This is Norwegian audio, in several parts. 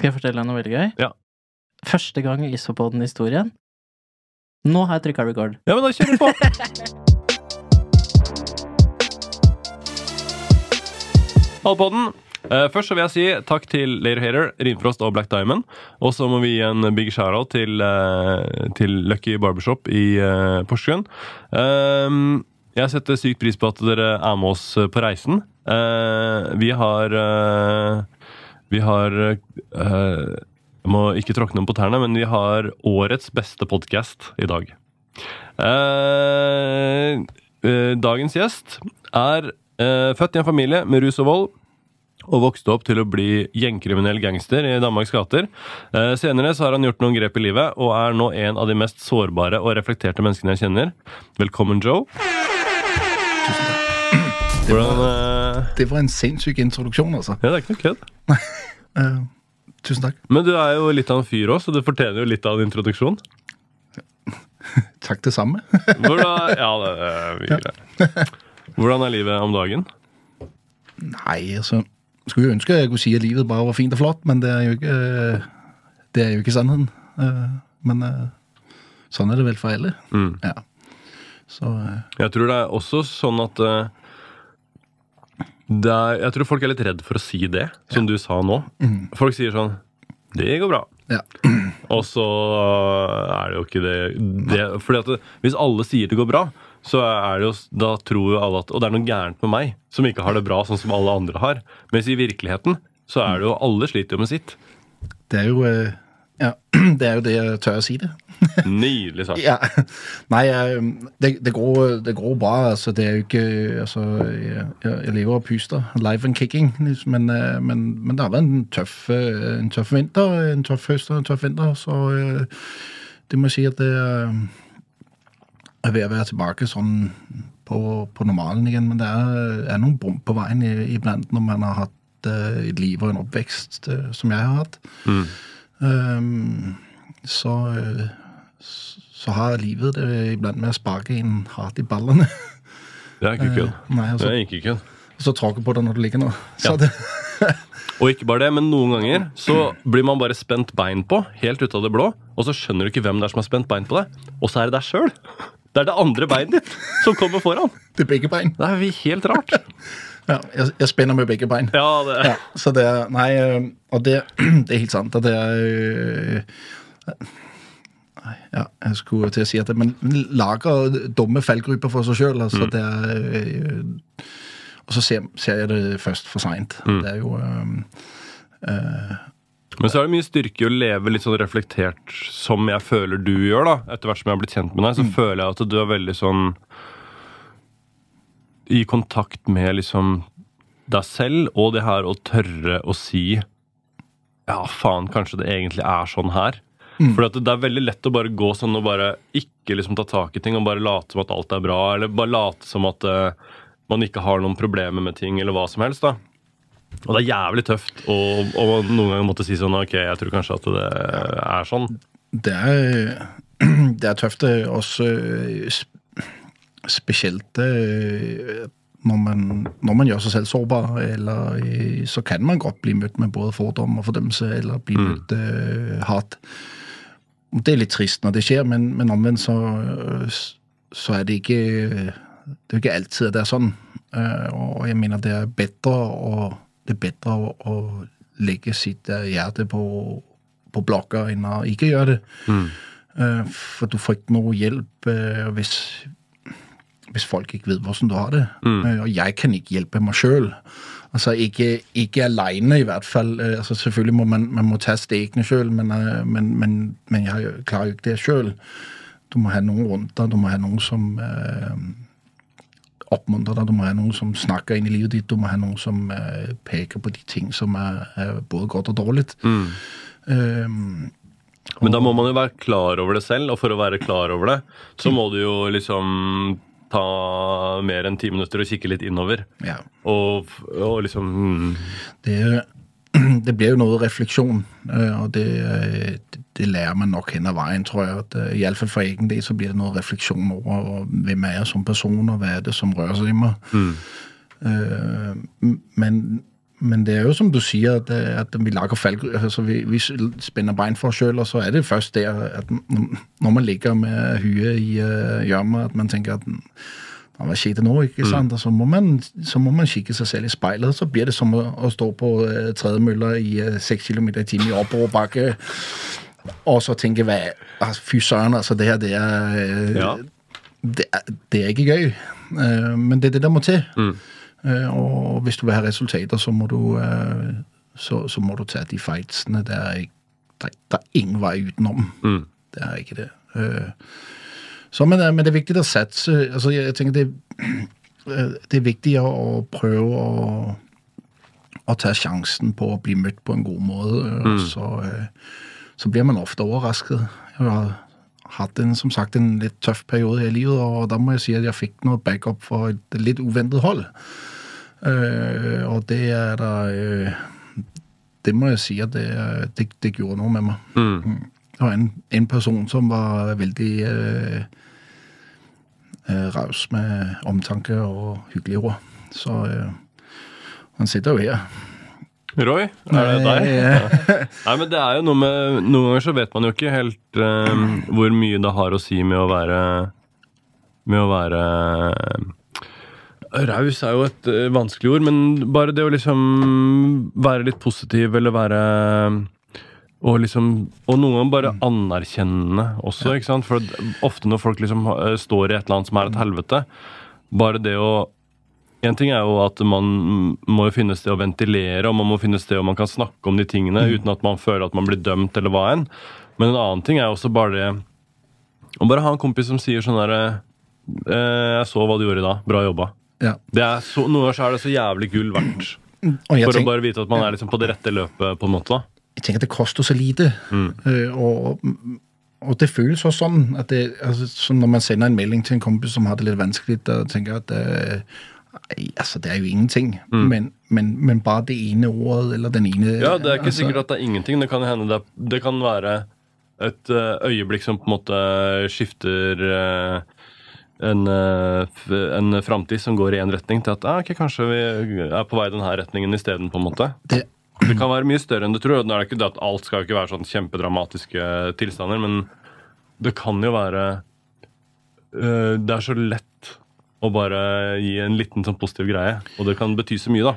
Skal jeg fortelle deg noe veldig gøy? Ja. Første gang i Isopodden-historien. Nå har jeg trykka record. Ja, men da kjører vi på! Halvpodden. Eh, først så vil jeg si takk til Later Hater, Rinfrost og Black Diamond. Og så må vi gi en big shout-out til, eh, til Lucky Barbershop i eh, Porsgrunn. Um, jeg setter sykt pris på at dere er med oss på reisen. Vi har Vi har eh, Jeg må ikke tråkke noen på tærne, men vi har årets beste podkast i dag. Eh, eh, dagens gjest er eh, født i en familie med rus og vold. Og vokste opp til å bli gjengkriminell gangster i Danmarks gater. Eh, senere så har han gjort noen grep i livet, og er nå en av de mest sårbare og reflekterte menneskene jeg kjenner. Velkommen, Joe. Hvordan eh, Det var en sinnssyk introduksjon, altså. Ja, det er ikke noe kødd. uh, tusen takk. Men du er jo litt av en fyr òg, så du fortjener jo litt av en introduksjon. Takk det samme. Hvordan, ja, det er mye greier. Hvordan er livet om dagen? Nei, altså Skulle jo ønske jeg kunne si at livet bare var fint og flott, men det er jo ikke, det er jo ikke sannheten. Eh, Men sånn er det vel for alle. Mm. Ja. Så Jeg tror det er også sånn at er, Jeg tror folk er litt redd for å si det, som du sa nå. Folk sier sånn Det går bra. ja. Og så er det jo ikke det, det Fordi at Hvis alle sier det går bra, så er det jo, da tror jo alle at Og det er noe gærent med meg, som ikke har det bra sånn som alle andre har. Mens i virkeligheten så er det jo alle sliter jo med sitt. Det er jo eh, Ja, det er jo det jeg tør å si det. Nydelig sagt. Ja. Nei, det, det, går, det går bra. Altså, det er jo ikke Altså, jeg, jeg lever og puster. Live and kicking. Liksom, men, men, men det har vært en tøff, eh, en tøff vinter. En tøff høst og en tøff vinter. Så det må jeg si at det er ved å være tilbake sånn på, på normalen igjen. Men det er, er noen bump på veien iblant når man har hatt et liv og en oppvekst som jeg har hatt. Mm. Um, så, eh, så har livet det iblant med å sparke inn hardt i ballene. Det er ikke kødd. Nei, Det er ikke kødd. og så tråkke på det når du ligger nå. Ja. det, Og ikke bare det, men noen ganger så blir man bare spent bein på, helt ut av det blå, og så skjønner du ikke hvem det er som har spent bein på deg, og så er det deg sjøl. Det er det andre beinet ditt som kommer foran. det er begge bein. Det er helt rart. Ja, jeg, jeg spinner med begge bein. Ja, det Ja, så det Nei, eh, og det, det er helt sant. at det er eh, ja, jeg skulle til å si at det, Men lager dumme fallgruper for seg sjøl. Altså, det er eh, Og så ser, ser jeg det først for seint. Det er jo eh, eh, Men så er det mye styrke i å leve litt sånn reflektert som jeg føler du gjør, da. Etter hvert som jeg har blitt kjent med deg, så føler jeg at du er veldig sånn I kontakt med liksom deg selv, og det her å tørre å si Ja, faen, kanskje det egentlig er sånn her. For det er veldig lett å bare gå sånn og bare ikke liksom ta tak i ting og bare late som at alt er bra, eller bare late som at uh, man ikke har noen problemer med ting, eller hva som helst. da. Og det er jævlig tøft å, å noen ganger måtte si sånn Ok, jeg tror kanskje at det er sånn. Det er, det er tøft også eh, spesielt eh, når man, når man gjør seg selv sårbar, eller eh, så kan man godt bli møtt med både fordom og fordømmelse, eller bli møtt med hat. Det er litt trist når det skjer, men, men omvendt så, så er det ikke Det er ikke alltid det er sånn. Og jeg mener det er bedre å, det er bedre å, legge sitt hjerte på, på blokker enn å ikke gjøre det. Eh, For du får ikke noe hjelp hvis, hvis folk ikke vet hvordan du har det. Mm. Og jeg kan ikke hjelpe meg sjøl. Altså ikke, ikke aleine, i hvert fall. Eh, Altså selvfølgelig må man, man må ta stegene sjøl, men, eh, men, men, men jeg klarer jo ikke det sjøl. Du må ha noen rundt deg, du må ha noen som eh, oppmuntrer deg, du må ha noen som snakker inn i livet ditt, du må ha noen som eh, peker på de ting som er, er både godt og dårlig. Eh, Men da må man jo være klar over det selv, og for å være klar over det, så må du jo liksom ta mer enn ti minutter og kikke litt innover. ja. Og, og liksom mm, Det, det blir jo noe refleksjon, eh, og det, eh, det- det lærer man nok hen av veien, tror jeg. At, eh, Iallfall for egen del så blir det noe refleksjon over hvem er jeg som person, og hva er det som rører seg i meg. Mm. Men, men det er jo som du sier, at, at vi lager fallgru... Altså vi, vi spenner bein for oss sjøl, og så er det først der at når man ligger med huet i uh, gjørma, at man tenker at hva skjedde nå? ikke sant? Og så må, man, så må man kikke seg selv i speilet. Så blir det som å, å stå på uh, tredemølla i seks uh, km i timen i oppoverbakke. Og så tenke hva, altså, Fy søren, altså. Det her, det er, Ja. det, er det er ikke gøy. Uh, men det er det der må til. Mm. Uh, og hvis du vil ha resultater, så må du, uh, så, så må du ta de fightsene. Det er, ikke- det, er- det er ingen vei utenom. Mm. Det er ikke det. Uh, så, men, men det er viktig å satse. Altså, jeg, jeg tenker det, det er viktig å, prøve å, å ta sjansen på å bli møtt på en god måte. Mm. så, så blir man ofte overrasket. Jeg har hatt en, som sagt, en litt tøff periode i livet, og da må jeg si at jeg fikk noe backup for et litt uventet hold. Eh, og det er da uh, Det må jeg si at det, det, det gjorde noe med meg. Mm. Det var en, en person som var veldig uh, raus med omtanke og hyggelige ord. Så han sitter jo her. Roy, er det deg? Nei, men det er jo noe med Noen ganger så vet man jo ikke helt hvor mye det har å si med å være Med å være Raus er jo et eh, vanskelig ord, men bare det å liksom være litt positiv eller være og liksom Og noen ganger bare anerkjennende også, ikke sant? For ofte når folk liksom eh, står i et eller annet som er et helvete, bare det å en ting er jo at man må jo finne sted å ventilere, og man må finne sted hvor man kan snakke om de tingene uten at man føler at man blir dømt eller hva enn. Men en annen ting er også bare det å bare ha en kompis som sier sånn derre eh, 'Jeg så hva du gjorde i dag. Bra jobba'. Ja. Det er så, noen ganger så er det så jævlig gull verdt. For tenker, å bare vite at man er liksom på det rette løpet, på en måte. da. jeg tenker at det koster så lite. Mm. og, og det føles også sånn at det, altså, som når man sender en melding til en kompis som har det litt vanskelig, da tenker at det, altså, det er jo ingenting. Men, men, men bare det ene ordet eller den ene Ja, det er ikke altså, sikkert at det er ingenting. Det kan hende det, det kan være et eh, øyeblikk som på en måte skifter eh, en, uh, en framtid som går i én retning, til at ah, okay, kanskje vi er på vei i denne retningen isteden, det, Det kan være mye større enn du tror. Nå er det ikke det at alt skal jo ikke være sånn kjempedramatiske tilstander, men det kan jo være eh, Det er så lett å bare gi en liten sånn positiv greie, og det kan bety så mye, da.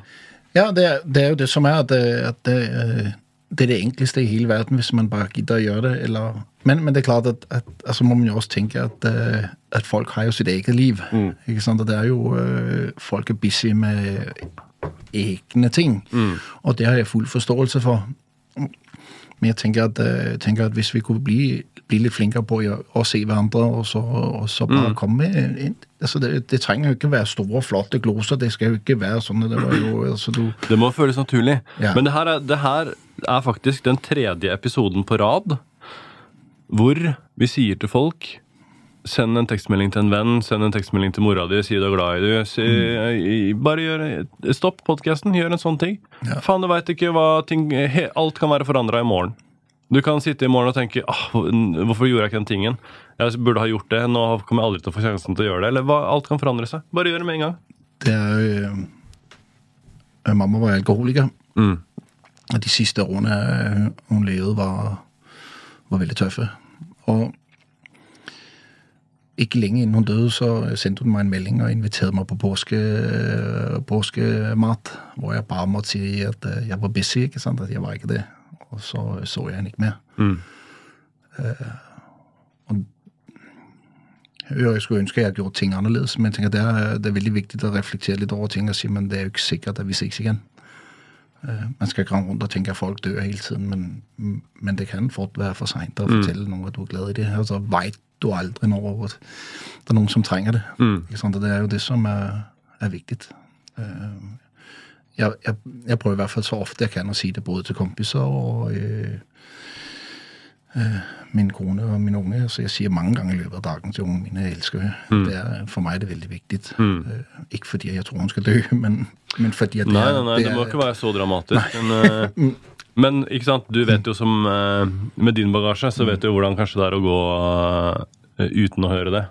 Ja, det, det er jo det som er at, det, at det, øh, det er det enkleste i hele verden hvis man bare gidder å gjøre det. Eller, men, men det er klart at, at altså må man jo også tenke at, øh, at folk har jo sitt eget liv. Ikke sant? Og det er jo øh, Folk er busy med egne ting. Og det har jeg full forståelse for. Men jeg tenker at, øh, tenker at hvis vi kunne bli, bli litt flinkere på å, se hverandre, og så, og så bare komme inn altså det, det trenger jo ikke være store, flotte gloser. Det skal jo ikke være sånn. Det var jo, altså du, Det må føles naturlig. Ja. Men det her, er, det her er faktisk den tredje episoden på rad hvor vi sier til folk Send en tekstmelding til en venn, send en tekstmelding til mora di, si du er glad i i- Bare gjør, stopp podkasten, gjør en sånn ting. Ja. Faen, du veit ikke hva ting he, Alt kan være forandra i morgen. Du kan sitte i morgen og tenke ah, hvorfor gjorde jeg ikke den tingen? Jeg burde ha gjort det. Nå kommer jeg aldri til å få sjansen til å gjøre det. Eller hva, alt kan forandre seg. Bare gjør det med en gang. det er jo øh, Mamma var alkoholiker. Mm. Og de siste årene øh, hun levede, var, var veldig tøffe. Og ikke lenge innen hun døde, så sendte hun meg en melding og inviterte meg på påske, øh, påskemat. Hvor jeg bare måtte si at øh, jeg var busy, ikke sant? At jeg var ikke det. Og så så jeg henne ikke mer. Mm. Og Jeg skulle ønske jeg hadde gjort ting annerledes, men jeg tenker det er, det er veldig viktig å reflektere litt over ting og si men det er jo ikke sikkert at vi ses igjen. Eh, Man skal ikke rende rundt og tenke at folk dør hele tiden, men, men det kan fort være for seint å fortelle noen at du er glad i det. Og så vet du aldri når det er noen som trenger det. Ikke sant? Og det er jo det som er, er viktig. Eh, Jeg, jeg, jeg prøver i hvert fall så ofte jeg kan å si det både til kompiser og øh, øh, min kone og min unge. Så jeg sier mange ganger i løpet av dagen til ungene mine jeg elsker henne. Det er, for meg er det veldig viktig. Eh, ikke fordi jeg tror hun skal dø, men, men fordi at Nei, nei, nei, det det må er- ikke være så dramatisk. Men, eh, men ikke sant, du vet jo som eh, Med din bagasje så vet du jo hvordan kanskje det er å gå uten å høre det.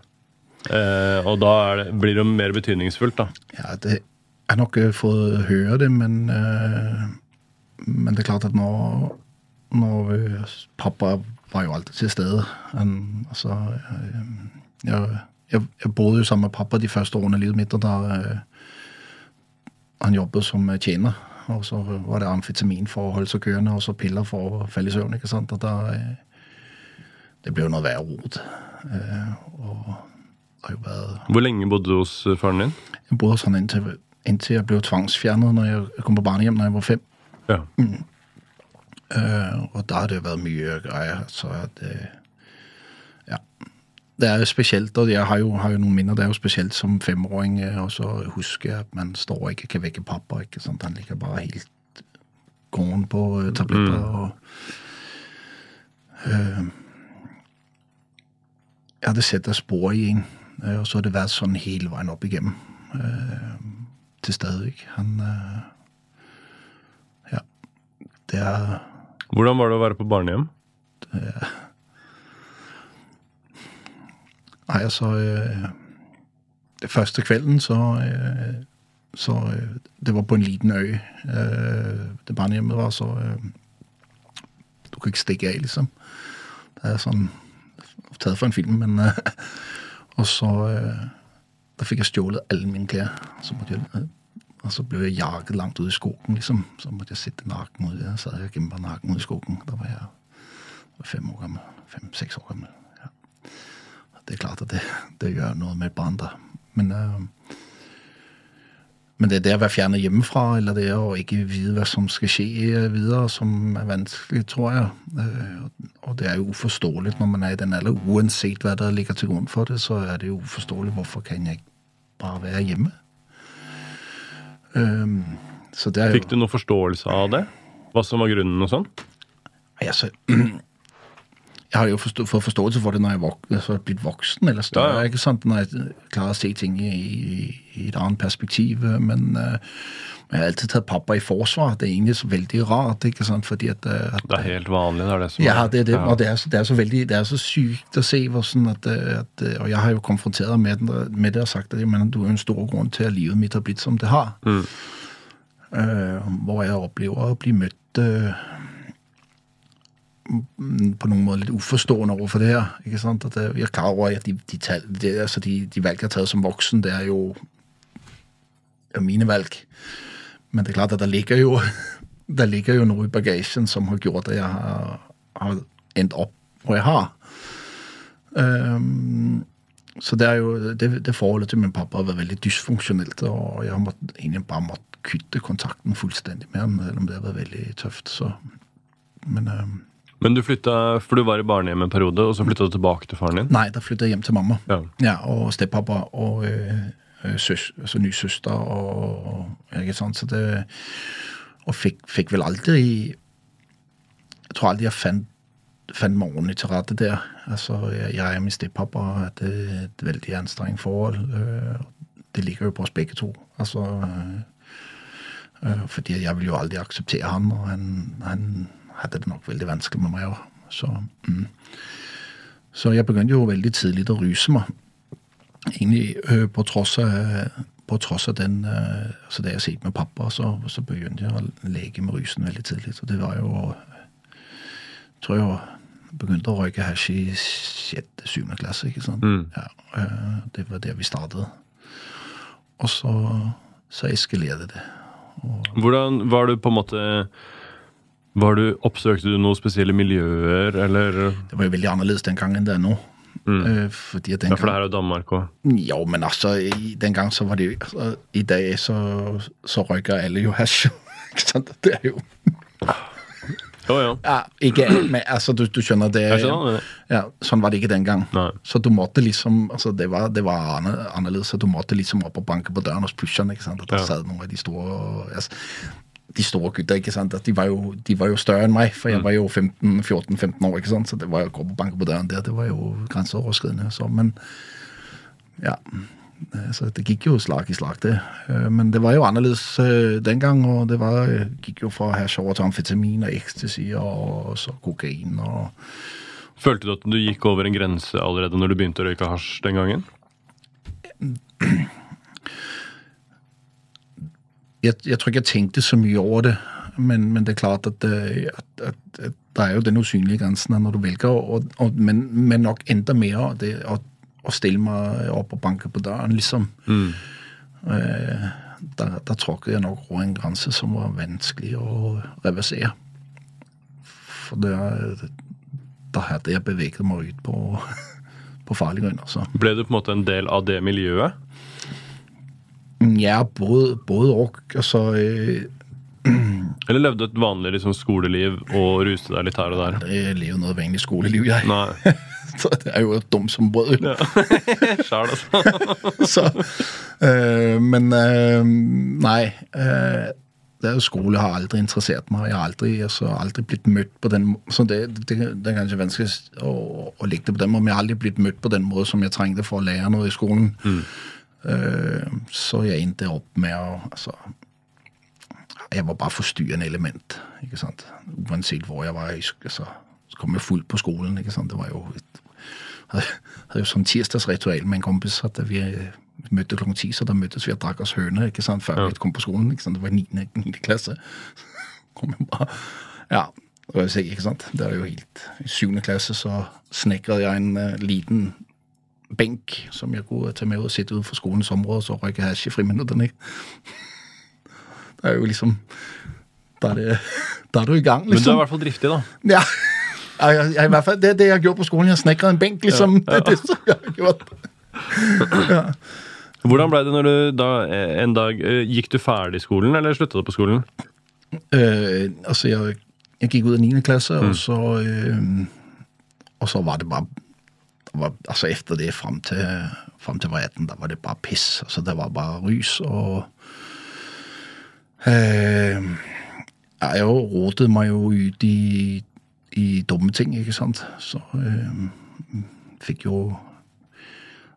Og da det, blir det jo mer betydningsfullt, da. Ja, det, er nok fått høre det, men, øh, men det er klart at når, når øh, pappa var jo alltid til stede. Han, altså, øh, jeg, jeg, jeg boede jo sammen med pappa de første årene av livet mitt, og der øh, han jobbet som øh, tjener. Og så var det amfetamin for å holde seg kørende, og så piller for å falle i søvn. ikke sant? Og der, øh, det ble jo noe verre rot. Øh, og det har jo vært Hvor lenge bodde du hos faren din? Jeg bodde hos han indtil, inntil jeg ble tvangsfjernet når jeg kom på barnehjem når jeg var fem. Ja. Øh, og der har det vært mye greier. Så at øh, Ja. Det er jo spesielt, og jeg har jo, har jo noen minner. Det er jo spesielt som femåring øh, og så husker jeg at man står og ikke kan vekke pappa. ikke sant? Han ligger bare helt gåen på øh, tabletter. og øh, Ja, det setter spor i en. øh, Og så har det vært sånn hele veien opp igjennom. øh, Til stadig. Han øh, Ja. Det er Hvordan var det å være på barnehjem? Nei, altså øh, det Første kvelden så, øh, så øh, Det var på en liten øy. Det barnehjemmet var så Du kunne ikke stikke av, liksom. Det er sånn Tatt fra en film, men Og så Da fikk jeg stjålet alle mine klær. Så måtte jeg, og så ble jeg jaget langt ut i skogen, liksom. Så måtte jeg sitte naken ute. Jeg og gemte meg naken ute i skogen. Da var jeg var fem år gammel. Fem-seks år gammel. Ja. Det er klart at det, det gjør noe med et barn, da. Men, øh, men det er det å være fjernet hjemmefra, eller det å ikke vite hva som skal skje videre, som er vanskelig, tror jeg. Øh, og det er jo uforståelig når man er i den alderen. Uansett hva der ligger til grunn for det, så er det jo uforståelig. Hvorfor kan jeg ikke bare være hjemme? Um, så det jo Fikk du noe forståelse av det? Hva som var grunnen og sånn? Altså, jeg har jo forstå, for forståelse for det, når jeg vok altså, er blitt voksen eller større. Ja, ja. Ikke sant? Når jeg klarer å se ting i, i, i et annet perspektiv. Men uh, jeg har alltid tatt pappa i forsvar. Det er egentlig så veldig rart. ikke sant? Fordi at, øh, at Det er helt vanlig, det er det som Ja, det er det. Ja. Og det er, så, det er så veldig, det er så sykt å se hvordan at, øh, at Og jeg har jo konfrontert med, den, med det og sagt at jeg mener, du er en stor grunn til at livet mitt har blitt som det har. Mm. Uh, hvor jeg opplever å bli møtt mm, på noen måte litt uforstående overfor det her. ikke sant? At vi jeg er klar over at de, de, tal- det, altså de, de valg jeg har tatt som voksen, det er jo er mine valg. Men det er klart at der ligger jo, der ligger jo noe i bagasjen som har gjort at jeg har, har endt opp hvor jeg har. Um, så det er jo, det, det forholdet til min pappa har vært veldig dysfunksjonelt, og jeg har måttet, egentlig bare måttet kutte kontakten fullstendig med ham, selv om det har vært veldig tøft. Så. Men ehm, Men du flytta, for du var i barnehjem en periode, og så flytta du tilbake til faren din? nei, da flyttet jeg hjem til mamma. Ja. Ja, og stepappa og øh, søs, altså ny søster og, og sant, så det og fikk, fikk vel aldri jeg tror aldri jeg fant, fant meg ordentlig til rette der. Altså, jeg, jeg og min stepappa hadde et veldig anstrengt forhold. øh, Det ligger jo på oss begge to. Altså, fordi jeg vil jo aldri akseptere han, og han, han hadde det nok veldig vanskelig med meg òg. Så, mm. så jeg begynte jo veldig tidlig å ruse meg egentlig øh, på tross av på tross av den øh, altså det jeg sett med pappa, så, så begynte jeg å leke med rusen veldig tidlig. Så det var jo Jeg tror jeg begynte å røyke hasj i sjette-syvende klasse. ikke sant? Mm. Ja, øh, det var der vi startet. Og så, så eskalerte det. Hvordan var du på en måte var du, Oppsøkte du noen spesielle miljøer, eller Det var jo veldig annerledes den gangen enn det er nå. Mm. fordi at den Ja, for det her er jo Danmark òg. Jo, men altså, i, den gang så var det jo altså, I dag så, så røyker alle jo hasj. Ikke sant? Det er jo Jo, ja. ja, Ikke men altså, du, du skjønner det. Skjønner det. Ja, sånn var det ikke den gang. Nei. Så du måtte liksom altså Det var, det var annerledes. Så du måtte liksom opp og banke på døren hos pusherne. ikke sant? At der Ja. satt noen av de store altså, de store gutta. ikke sant? At de, var jo, de var jo større enn meg, for jeg var jo 14-15 år. ikke sant? Så det var jo å gå på banke på døren der, det var jo grenseoverskridende. Så, men ja, Så det gikk jo slag i slag, det. Eh, Men det var jo annerledes eh, den gang, og det var, gikk jo fra hasj over til amfetamin og ecstasy og så kokain og Følte du at du gikk over en grense allerede når du begynte å røyke hasj den gangen? jeg, jeg tror ikke jeg tenkte så mye over det, men, men det er klart at, det at, at, at der er jo den usynlige grensen når du velger, og, og, men, men nok enda mer det å, å stille meg opp og banke på døren, liksom. Mm. Øh, der, der tråkket jeg nok over en grense som var vanskelig å reversere. For det, da hadde jeg beveget meg ut på, på farlig grunn. Altså. Ble du på en måte en del av det miljøet? Ja, både, både og. Altså, øh, Eller levde et vanlig liksom, skoleliv og ruste deg litt her og der? jeg lever noe vanlig skoleliv, jeg. Nei. Så det er jo dum som brød. Ja. Sjæl, altså. Så, øh, men øh, nei. Øh, det er jo skole har aldri interessert meg. Jeg har aldri, altså, aldri blitt møtt på den. Så det, det, det er kanskje vanskelig å, å legge det på den måten, men jeg har aldri blitt møtt på den måten som jeg trengte for å lære noe i skolen. Øh, så jeg endte opp med å altså, Jeg var bare forstyrrende element. ikke sant? Uansett hvor jeg var. Altså, så kom jeg fullt på skolen. ikke sant? Det var jo et, hadde, hadde jo sånn tirsdagsritual med en kompis at vi møtte klokken ti, så da møttes vi og drakk oss høne ikke sant? før Ja. vi kom på skolen. ikke sant? Det var 9. 9. klasse. kom jeg bare, ja, ikke sant? Det er jo helt I 7. klasse så snekret jeg en uh, liten benk som jeg kunne ta med og sitte utenfor skolens område, og så røyke hasj i friminuttene. ikke? Det er jo liksom Da er, det, da er du i gang, liksom. Men du er i hvert fall driftig, da. Ja. Ja, jeg, jeg, i hvert fall, det er det jeg har gjort på skolen. Jeg har snekret en benk, liksom. Det er det som jeg har gjort. Hvordan ble det når du da eh, en dag eh, Gikk du ferdig skolen, eller slutta du på skolen? Øh, altså, jeg, jeg gikk ut av 9. klasse, og så øh, Og så var det bare var, Altså, etter det fram til, frem til jeg var 18, da var det bare piss. Altså, det var bare rys og øh, Jeg rotet meg jo ut i, i dumme ting, ikke sant. Så øh, fikk jo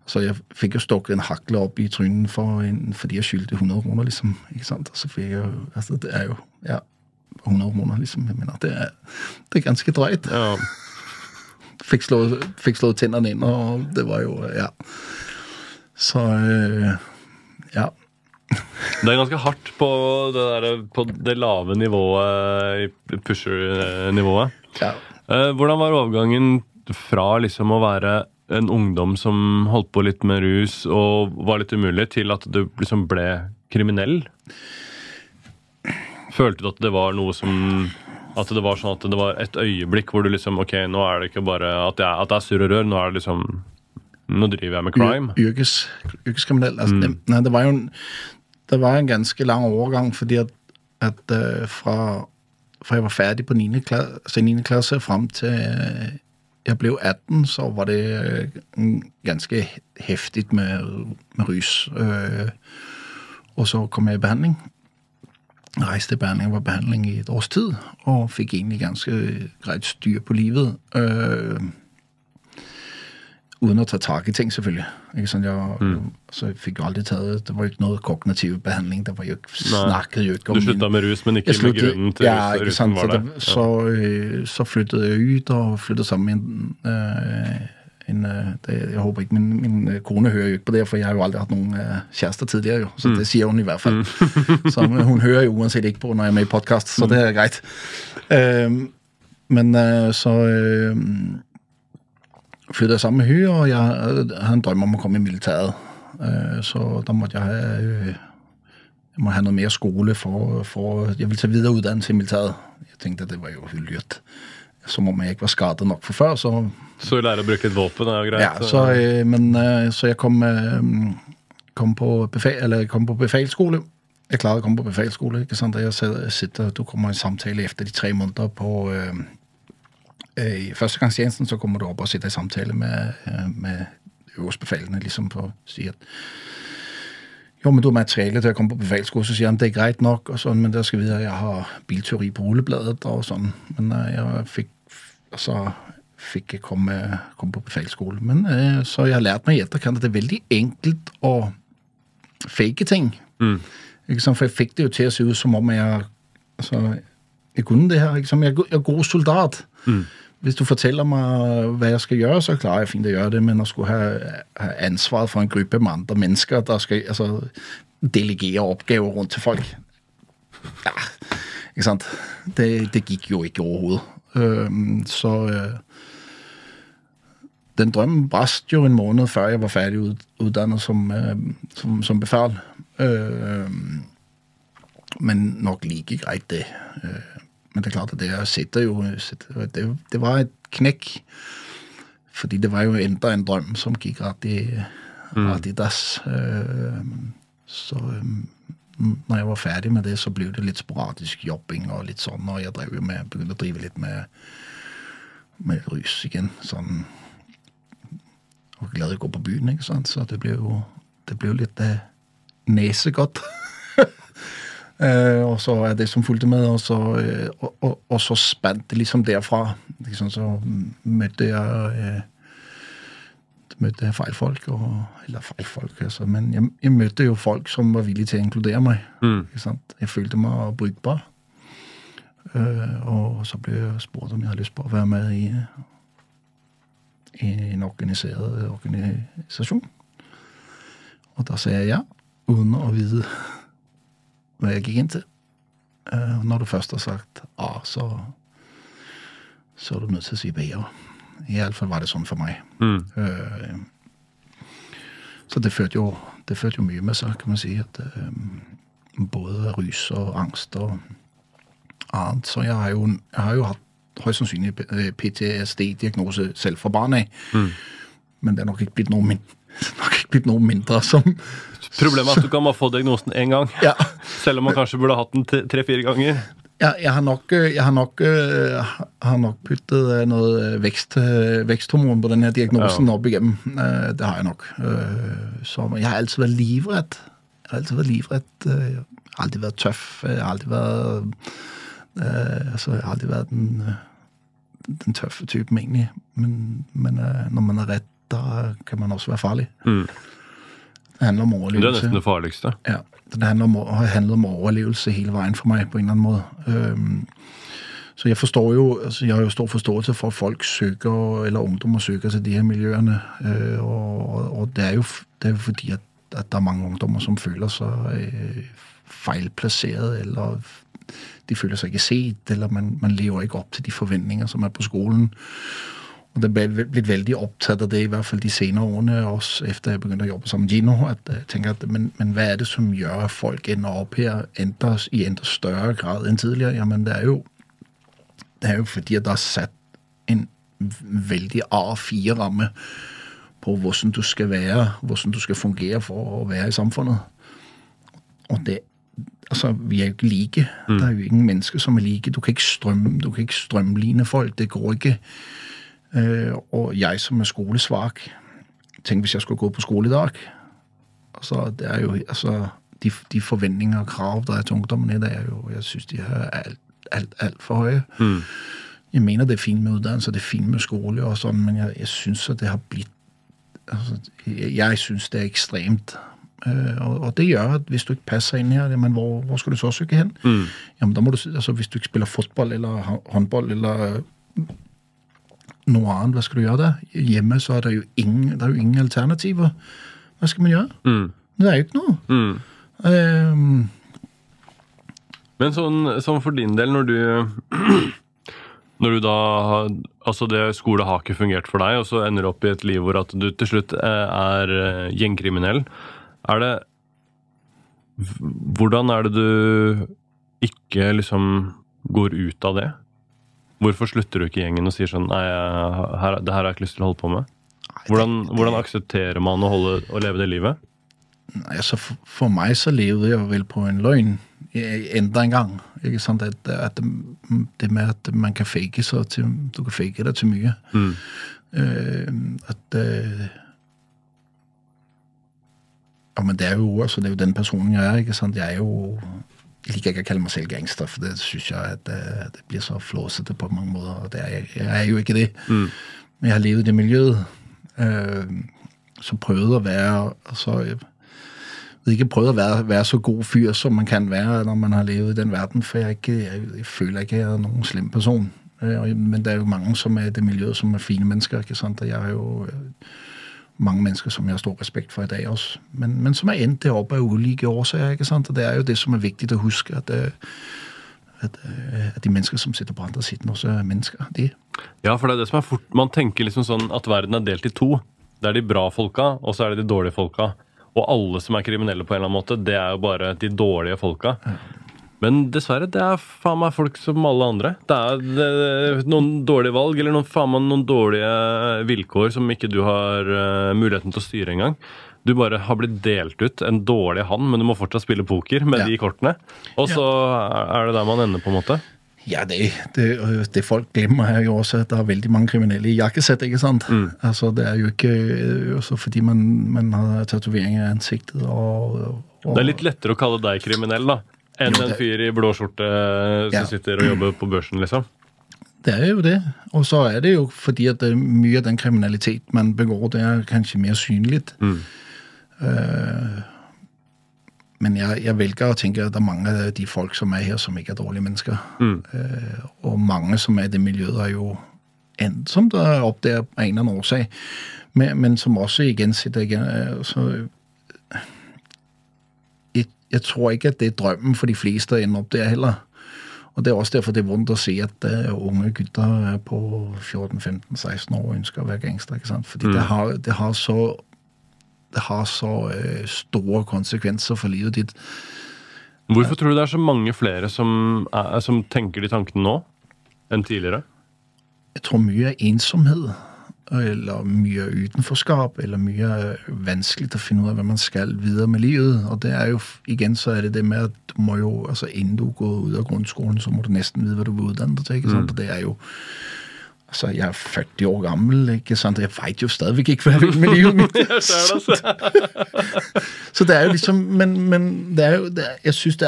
så jeg fikk jo stukket en hakle opp i trynet for fordi jeg skyldte 100 kroner, liksom. ikke sant? Og så fikk jeg altså Det er jo ja, 100 kroner, liksom. Jeg mener, det er, det er ganske drøyt. Ja. Fikk slå, fikk slå tennene inn, og det var jo Ja. Så øh, ja. Det er ganske hardt på det, der, på det lave nivået, pusher-nivået. ja. Eh, Hvordan var overgangen fra liksom å være en ungdom som holdt på litt med rus og var litt umulig, til at du liksom ble kriminell? Følte du at det var noe som At det var sånn at det var et øyeblikk hvor du liksom Ok, nå er det ikke bare at, jeg, at det er surr og rør, nå er det liksom Nå driver jeg med crime. Yrkes, yrkeskriminell. Altså, det, nei, det var jo en, det var en ganske lang overgang, fordi at, at uh, fra, fra jeg var ferdig på 9. klasse, altså 9. klasse fram til uh, jeg ble 18, så var det uh, ganske heftig med, med rus. Og så kom jeg i behandling. Reiste i behandling, var behandling i et års tid, og fikk egentlig ganske greit styr på livet. Øh, uden å ta tak i ting, selvfølgelig. Ikke sant? Jeg, så jeg fikk jo aldri tatt Det var jo ikke noe kognitiv behandling. Det var jo ikke, snakket jo ikke om Du slutta med rus, men ikke jeg med sluttet- grunnen til ja, rusen var Så, der. så, øh, så flyttet jeg ut, og flyttet sammen med en, øh, en øh, det, Jeg håper ikke min, min øh, kone hører jo ikke på det, for jeg har jo aldri hatt noen øh, kjærester tidligere, jo. Så det sier hun i hvert fall. så hun hører jo uansett ikke på når jeg er med i podkast, så det er greit. Ehm, men uh, så uh, flyttet jeg sammen med henne, og jeg hadde en drøm om å komme i militæret. Uh, så da måtte jeg ha jeg må ha noe mer skole for, for Jeg vil ta videreutdannelse i militæret. Jeg tenkte at det var jo lurt. Som om jeg var skadet nok for før. Så, Så lærer å bruke et våpen er jo greit. ja, så, øh, men, øh, så jeg kom, øh, kom, på befal, eller jeg kom på befalsskole. Jeg klarer å komme på befalsskole. ikke sant? Jeg sitter, Du kommer i en samtale etter de tre måneder på øh, I førstegangstjenesten så kommer du opp og sitter i samtale med, med øverstbefalene liksom for å si at jo, men du har materiale til å komme på befalsskole. Så sier han det er greit nok, og sånn, men der skal vi at jeg har bilteori på rullebladet. og sånn. Men jeg fikk altså, fikk jeg komme, komme på befalsskole. Men eh, så jeg har lært meg i etterkant at det er veldig enkelt å fake ting. Mm. For jeg fikk det jo til å se ut som om jeg altså, jeg kunne det her. Jeg jeg er god soldat. Hvis du forteller meg hva jeg skal gjøre, så klarer jeg fint å gjøre det. Men å skulle ha, ha ansvaret for en gruppe med andre mennesker, der skal altså, delegere oppgaver rundt til folk ja, Ikke sant? Det, det gikk jo ikke overhodet. Så øh, den drømmen brast jo en måned før jeg var ferdig utdannet som, øh, som, som befal. Men nok like greit, det. Øh, men det er klart at det sitter jo det, det var et knekk. Fordi det var jo enda en drøm som gikk rett i, Mm. i dass. Så når jeg var ferdig med det, så ble det litt sporadisk jobbing og litt sånn. Og jeg drev jo med, begynte å drive litt med, med rus igjen. Sånn Og glad i å gå på byen, ikke sant. Så det ble jo, det ble jo litt eh, nesegodt. eh, og så er det som fulgte med, og så, eh, og, og, og så spant det liksom derfra. Liksom, så møtte jeg eh, møtte jeg feil folk, og, eller feil folk, altså, men jeg, jeg møtte jo folk som var villige til å inkludere meg. Mm. Jeg følte meg brukbar. Uh, og så ble jeg spurt om jeg hadde lyst på å være med i, i en organiseret organisasjon. Og da sa jeg ja, uten å vite hva jeg gikk inn til. Uh, når du først har sagt A, så, så er du nødt til å si B òg. Iallfall var det sånn for meg. Mm. Øh, så det førte jo, det førte jo mye med seg, kan man si. At, øh, både rus og angst og annet. Så jeg har jo, jeg har jo hatt høyst sannsynlig PTSD-diagnose selv fra barn av. Mm. Men det er nok ikke blitt noe, min nok ikke blitt noe mindre som Problemet er at du kan bare få diagnosen én gang. Ja. Selv om man kanskje burde hatt den tre-fire ganger. Ja, jeg har nok, øh, jeg har nok, uh, har nok puttet øh, noe vekst, uh, veksthormon på denne diagnosen opp igjennom. Uh, Det har jeg nok. Så jeg har alltid vært livredd. Jeg har alltid vært livredd. Jeg har alltid vært tøff. Jeg har alltid vært Altså, jeg har alltid vært den, den tøffe typen, egentlig. Men, men når man er redd, da kan man også være farlig. Mm. Det handler om overlevelse. Det er nesten det farligste. Ja, det handler om, har om overlevelse hele veien for meg, på en eller annen måte. Um, så jeg forstår jo, altså jeg har jo stor forståelse for at folk søker, eller ungdommer søker til de her miljøene. Uh, og, og- og det er jo, det er fordi, at, at det er mange ungdommer som føler seg uh, feilplasseret, eller de føler seg ikke set, eller man, man lever ikke opp til de forventninger som er på skolen. Og det ble blitt veldig opptatt av det, i hvert fall de senere årene, også etter jeg begynte å jobbe som Gino. At jeg tenker at, men, men hva er det som gjør at folk ender opp her enda, i enda større grad enn tidligere? Jamen, det er jo, det er jo fordi, at det er satt en veldig A4-ramme på hvordan du skal være, hvordan du skal fungere for å være i samfunnet. Og det Altså, vi er jo ikke like. Det er jo ingen mennesker som er like. Du kan ikke strømme, du kan ikke strømline folk. Det går ikke. Øh, og jeg som er skolesvak Tenk hvis jeg skulle gå på skole i dag. Altså, det er jo altså, de, de forventninger og krav der er til ungdommen i dag, er jo, jeg synes de er alt, alt, alt for høye. Mm. Jeg mener det er fint med utdannelse, det er fint med skole og sånn, men jeg, jeg syns at det har blitt altså, Jeg, syns det er ekstremt. Øh, og, og det gjør at hvis du ikke passer inn her, men hvor, hvor skal du så søke hen? Mm. Jamen, da må du, altså, hvis du ikke spiller fotball eller hå- håndball eller noe annet, hva skal du gjøre der? Hjemme så er det jo ingen, det er jo ingen alternativer. Hva skal man gjøre? Mm. Det er jo ikke noe. Mm. Um, Men sånn, sånn for din del, når du Når du da Altså, det skole har ikke fungert for deg, og så ender du opp i et liv hvor at du til slutt eh, er eh, gjengkriminell. Er det Hvordan er det du ikke liksom går ut av det? Hvorfor slutter du ikke i gjengen og sier sånn Nei, her, det her har jeg ikke lyst til å holde på med? Hvordan, hvordan aksepterer man å, holde, å leve det livet? altså for, for meg så levde jeg vel på en løgn enda en gang. Ikke sant? At, at det, det med at man kan fake seg til Du kan fake deg til mye. Mm. Uh, at uh, Ja, men det er jo altså, det er jo den personen jeg er. ikke sant? Jeg er jo liker ikke å kalle meg selv gangster, for det syns jeg at det, det blir så flåsete på mange måter. og det er, jeg, jeg er jo ikke det. Mm. Men jeg har levet i det miljøet. Øh, så prøvde å være altså, jeg vet ikke prøvd å være, være så god fyr som man kan være når man har levet i den verden, for jeg, ikke, jeg, jeg føler ikke jeg er noen slem person. Øh, Men det er jo mange som er i det miljøet som er fine mennesker. ikke sant? Og jeg har jo øh, mange mennesker som jeg har stor respekt for i dag også. Men, men som er endt deroppe av ulike årsaker. ikke sant? Og det er jo det som er viktig å huske. at, eh, at, eh, at de mennesker som sitter på andre siden, også er mennesker. De. Ja, for det er det som er fort Man tenker liksom sånn at verden er delt i to. Det er de bra folka, og så er det de dårlige folka. Og alle som er kriminelle på en eller annen måte, det er jo bare de dårlige folka. Men dessverre, det er faen meg folk som alle andre. Det er, det er noen dårlige valg, eller noen, faen meg noen dårlige vilkår som ikke du har uh, muligheten til å styre engang. Du bare har blitt delt ut en dårlig hand, men du må fortsatt spille poker med Ja. de kortene. Og så er det der man ender, på en måte. Ja, det, det, det folk glemmer, er jo også at det er veldig mange kriminelle i jakkesett. ikke sant? Altså, Det er jo ikke fordi man, man har tatoveringer i ansiktet og, og Det er litt lettere å kalle deg kriminell, da. Enn en fyr i blå skjorte som Ja. sitter og jobber på børsen, liksom. Det er jo det. Og så er det jo fordi at det, mye av den kriminalitet man begår, det er kanskje mer synlig. Eh, men jeg, jeg velger å tenke at det er mange av de folk som er her, som ikke er dårlige mennesker. Eh, og mange som er i det miljøet, er jo ensomt som opp der av en eller annen årsak. Men, men som også igjen sitter igjen eh, så, jeg, tror ikke at det er drømmen for de fleste å ende opp der heller. Og Det er også derfor det er vondt å se at eh, unge gutter på 14-15-16 år ønsker å være gangster. ikke sant? Fordi det, har, det har så, det har så uh, store konsekvenser for livet ditt. Hvorfor tror du det er så mange flere som, er, som tenker de tankene nå, enn tidligere? Jeg tror mye er ensomhet, eller mye utenforskap, eller mye vanskelig å finne ut av hva man skal videre med livet. Og det er jo, igjen så er det det med at du må jo, altså innen du går ut av grunnskolen, så må du nesten vite hva du vil utdanne deg til. ikke sant? Og det er jo Altså, jeg er 40 år gammel, ikke sant? Jeg veit jo stadigvæk ikke hva jeg vil med livet mitt. Så det er jo liksom Men, men det er jo det er, Jeg syns det,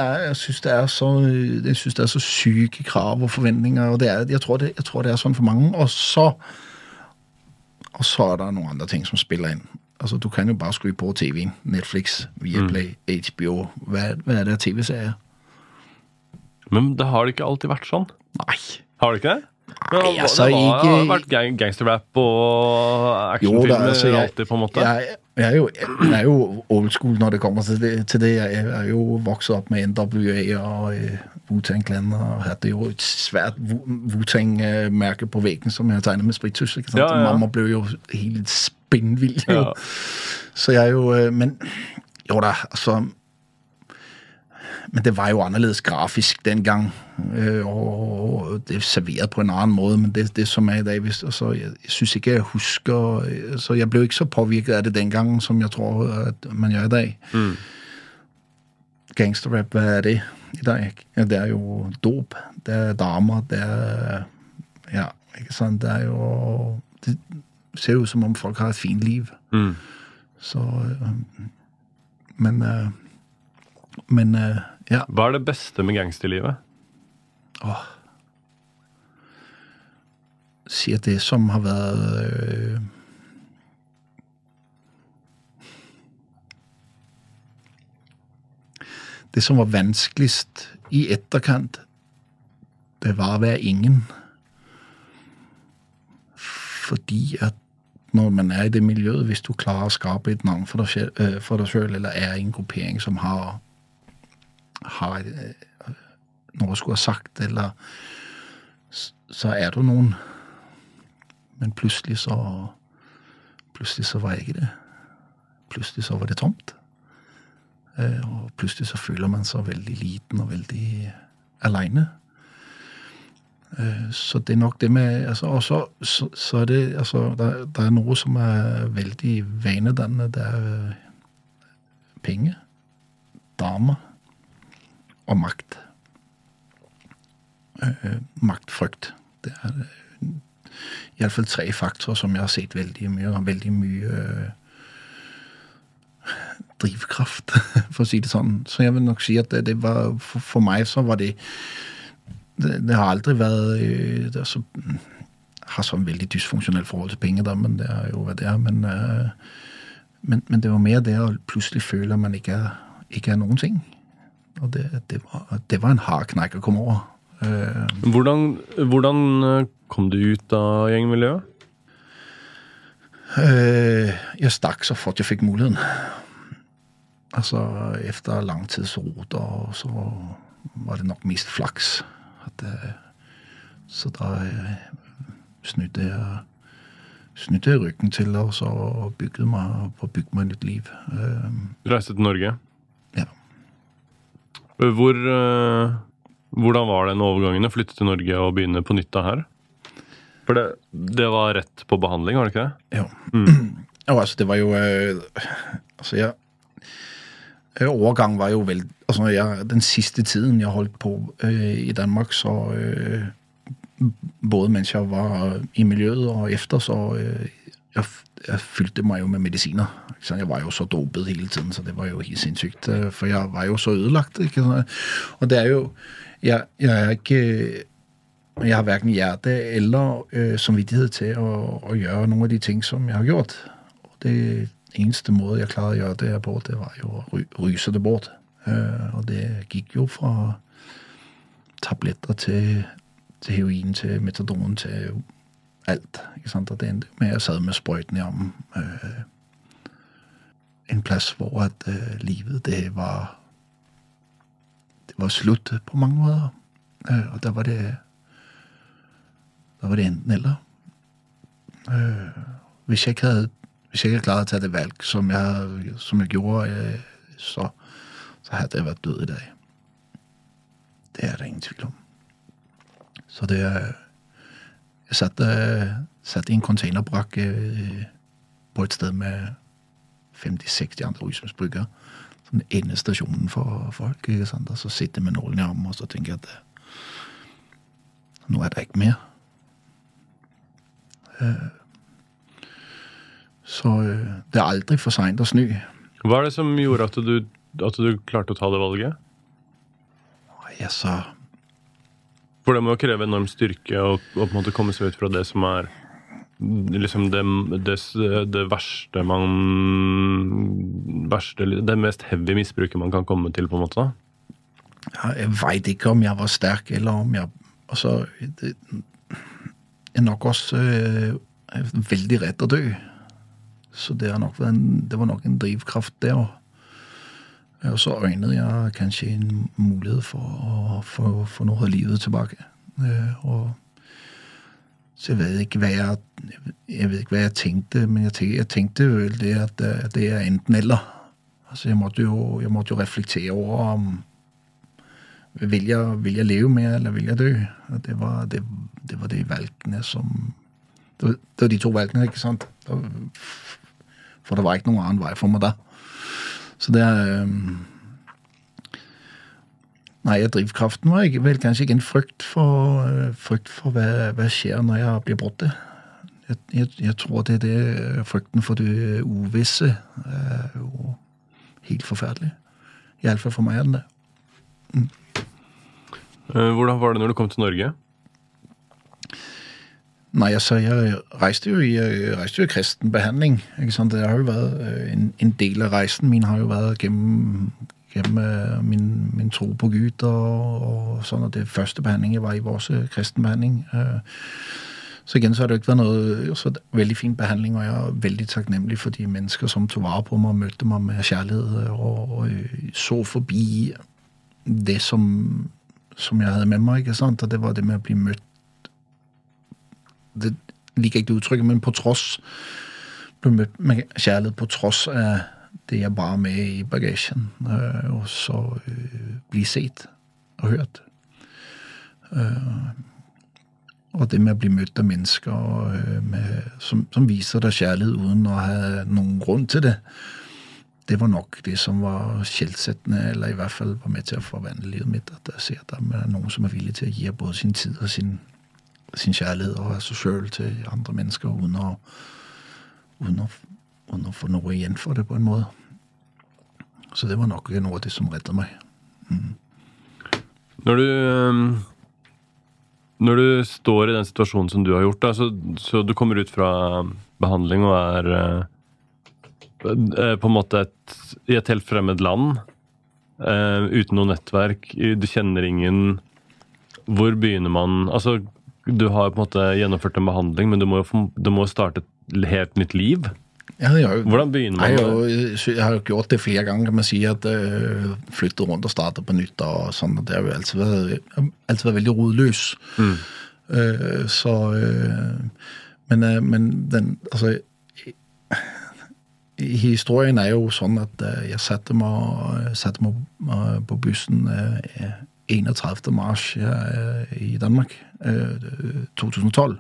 det er så Jeg synes det er så syke krav og forventninger, og det er, jeg, tror det, jeg tror det er sånn for mange. Og så Og så er det noen andre ting som spiller inn. Altså, Du kan jo bare skru på TV-en. Netflix, Viaplay, HBO. Hva, hva er det av TV-serier? Men det har det ikke alltid vært sånn. Nei. Har det ikke det? Nei, altså, det har ikke- vært gang, gangsterrap og actionfilmer altså, alltid, på en måte. Jeg, jeg, er jo, jeg er jo old school når det kommer til det. Til det. Jeg er jo vokst opp med NWA og eh, Wu-Tang Clan og hadde jo et svært Wu- Wu-Tang-merke på veggen som jeg tegnet med sprittuss. Ja, ja. Mamma ble jo helt spinnvill. Ja. Så jeg er jo eh, Men jo da, altså Men det var jo annerledes grafisk den gang. øh, Og det er servert på en annen måte, men det, det som er i dag hvis- altså, Jeg, jeg syns ikke jeg husker øh, Så jeg ble ikke så påvirket av det den gangen som jeg tror at man gjør i dag. Gangsterrap, hva er det i dag? Ja, det er jo dop. Det er damer, det er Ja, ikke sant? Det er jo Det ser jo ut som om folk har et fint liv. Mm. Så øh, Men øh, Men øh, ja. Hva er det beste med gangsterlivet? Si at det som har vært øh, Det som var vanskeligst i etterkant, det var å være ingen. Fordi at når man er i det miljøet, hvis du klarer å skape et navn for deg selv, øh, for deg selv eller er i en gruppering som har, har øh, noe å skulle ha sagt, eller så er det noen. Men plutselig så Plutselig så var jeg ikke det. Plutselig så var det tomt. Eh, Og plutselig så føler man seg veldig liten og veldig aleine. Så det er nok det med altså, Og så, så, er det altså, det, det er noe som er veldig vanedannende. Det er eh, penger, damer og makt. Eh, Maktfrykt. Det er eh, iallfall tre faktorer som jeg har sett veldig mye og Veldig mye eh, drivkraft, for å si det sånn. Så jeg vil nok si at det, det var for, for meg så var det det, det har aldri vært øh, det så, har sånn veldig dysfunksjonelt forhold til penger, da, men det er jo hva det er. Men, øh, men, men det var mer det å plutselig føle at man ikke er, ikke er noen ting. Og det, det, var, det var en hard kneik å komme over. Eh, Hvordan, hvordan eh, kom du ut av gjengmiljøet? Øh, jeg stakk så fort jeg fikk muligheten. Altså, efter lang tids rot, så var det nok mest flaks. At, øh, så da snudde jeg snudde jeg ryggen til og så bygde meg, på bygde meg nytt liv. Du reiste til Norge. Ja. Hvor, eh, hvordan var den overgangen å flytte til Norge og begynne på nytt her? For det, det var rett på behandling, var det ikke det? Jo. Og altså, det var jo øh, Altså, jeg øh, Overgang var jo vel Altså, jeg, den siste tiden jeg holdt på øh, i Danmark, så øh, Både mens jeg var i miljøet og efter, så øh, jeg, jeg fylte meg jo med medisiner. Jeg var jo så dopet hele tiden, så det var jo helt sinnssykt. øh, For jeg var jo så ødelagt. Ikke? Og det er jo Jeg, jeg er ikke jeg har hverken hjerte eller øh, samvittighet til å, å gjøre noen av de ting som jeg har gjort. Og det eneste måte jeg klarte å gjøre det her på, det var jo å ry ryse det bort. Uh, og det gikk jo fra tabletter til, til heroin til metadon til alt. Ikke sant? Og det endte med at jeg sad med sprøyten i armen. øh, en plass hvor at øh, livet, det var det var slutt på mange måter. Øh, og der var det da var det enten eller. Øh, hvis jeg ikke hadde hvis jeg ikke hadde klart å ta det valg som jeg, som jeg gjorde, øh, så, så hadde jeg vært død i dag. Det er det ingen tvil om. Så det øh, Jeg satt, satt i en containerbrakk øh, på et sted med 50-60 andre rusmisbrukere. Sånn endestasjonen for folk. Ikke sant? Og så sitter jeg med nålen i armen og så tenker jeg at øh, nå er det ikke mer. Så øh, det er aldri for seint å snu. Hva er det som gjorde at du, at du klarte å ta det valget? Altså, For det må kreve enorm styrke å på en måte komme seg ut fra det som er liksom det, det, det verste man verste, Det mest heavy misbruket man kan komme til, på en måte. ja, jeg veit ikke om jeg var sterk, eller om jeg Altså, det, jeg er nok også er veldig redd å dø. Så det, nok det var nok en drivkraft der. Og så øynet jeg kanskje en mulighet for å få noe av livet tilbake. Øh, og så jeg vet ikke jeg Jeg vet ikke hva jeg tenkte, men jeg tenkte, jeg tenkte vel det at øh, det er enten-eller. Altså, jeg måtte, jo, jeg måtte jo reflektere over om vil jeg, vil jeg leve med, eller vil jeg dø? Og det var, det, det var de valgene som det var, det var de to valgene, ikke sant? For det var ikke noen annen vei for meg da. Så det er Nei, drivkraften var jeg, vel kanskje ikke en frykt for, øh, frykt for hva, hva skjer når jeg blir borte. Jeg, jeg, jeg tror det er det øh, frykten for det uvisse er jo helt forferdelig. Iallfall for meg er den det. Mm. Hvordan var det når du kom til Norge? Nei, altså, jeg reiste jo i, jeg reiste jo i kristen behandling. Ikke sant? Det har jo vært øh, en, en del av reisen min har jo vært gjennom, gjennom øh, min, min tro på Gud og, og sånn at det første behandlingen var i vår øh, kristen behandling. Eh, Så igjen så har det jo ikke vært noe så veldig fin behandling, og jeg er veldig takknemlig for de mennesker som tok vare på meg og møtte meg med kjærlighet og, og øh, så forbi det som, som jeg hadde med meg. ikke sant? Og det var det med å bli møtt det liker ikke det uttrykket, men på tross ble møtt med kjærlighet på tross av det jeg bar med i bagasjen. øh, Og så øh, bli sett og hørt. Øh, Og det med å bli møtt av mennesker med, som, som viser deg kjærlighet uten å ha noen grunn til det, det var nok det som var skjellsettende, eller i hvert fall var med til å forvandle livet mitt. At jeg ser at det er noen som er villig til å gi både sin tid og sin sin kjærlighet og seg sjøl til andre mennesker uten å, uten, å, uten å få noe igjen for det, på en måte. Så det var nok noe av det som reddet meg. Når du Når du står i den situasjonen som du har gjort, da, så, så du kommer ut fra behandling og er eh, eh, på en måte et, i et helt fremmed land, eh, uten noe nettverk, du kjenner ingen Hvor begynner man Altså, du har på en måte gjennomført en behandling, men du må jo starte du må jo starte helt nytt liv? Ja, jo, Hvordan begynner man jeg, jo, jeg har jo gjort det flere ganger, kan man si, at jeg flytte rundt og starte på nytt. og sånn, og Det har jo alltid vært, alltid vært veldig rodløs. Øh, så uh, Men, uh, men den Altså Historien er jo sånn at øh, jeg satte meg, satte meg øh, på bussen øh, 31. mars øh, i Danmark, øh, 2012.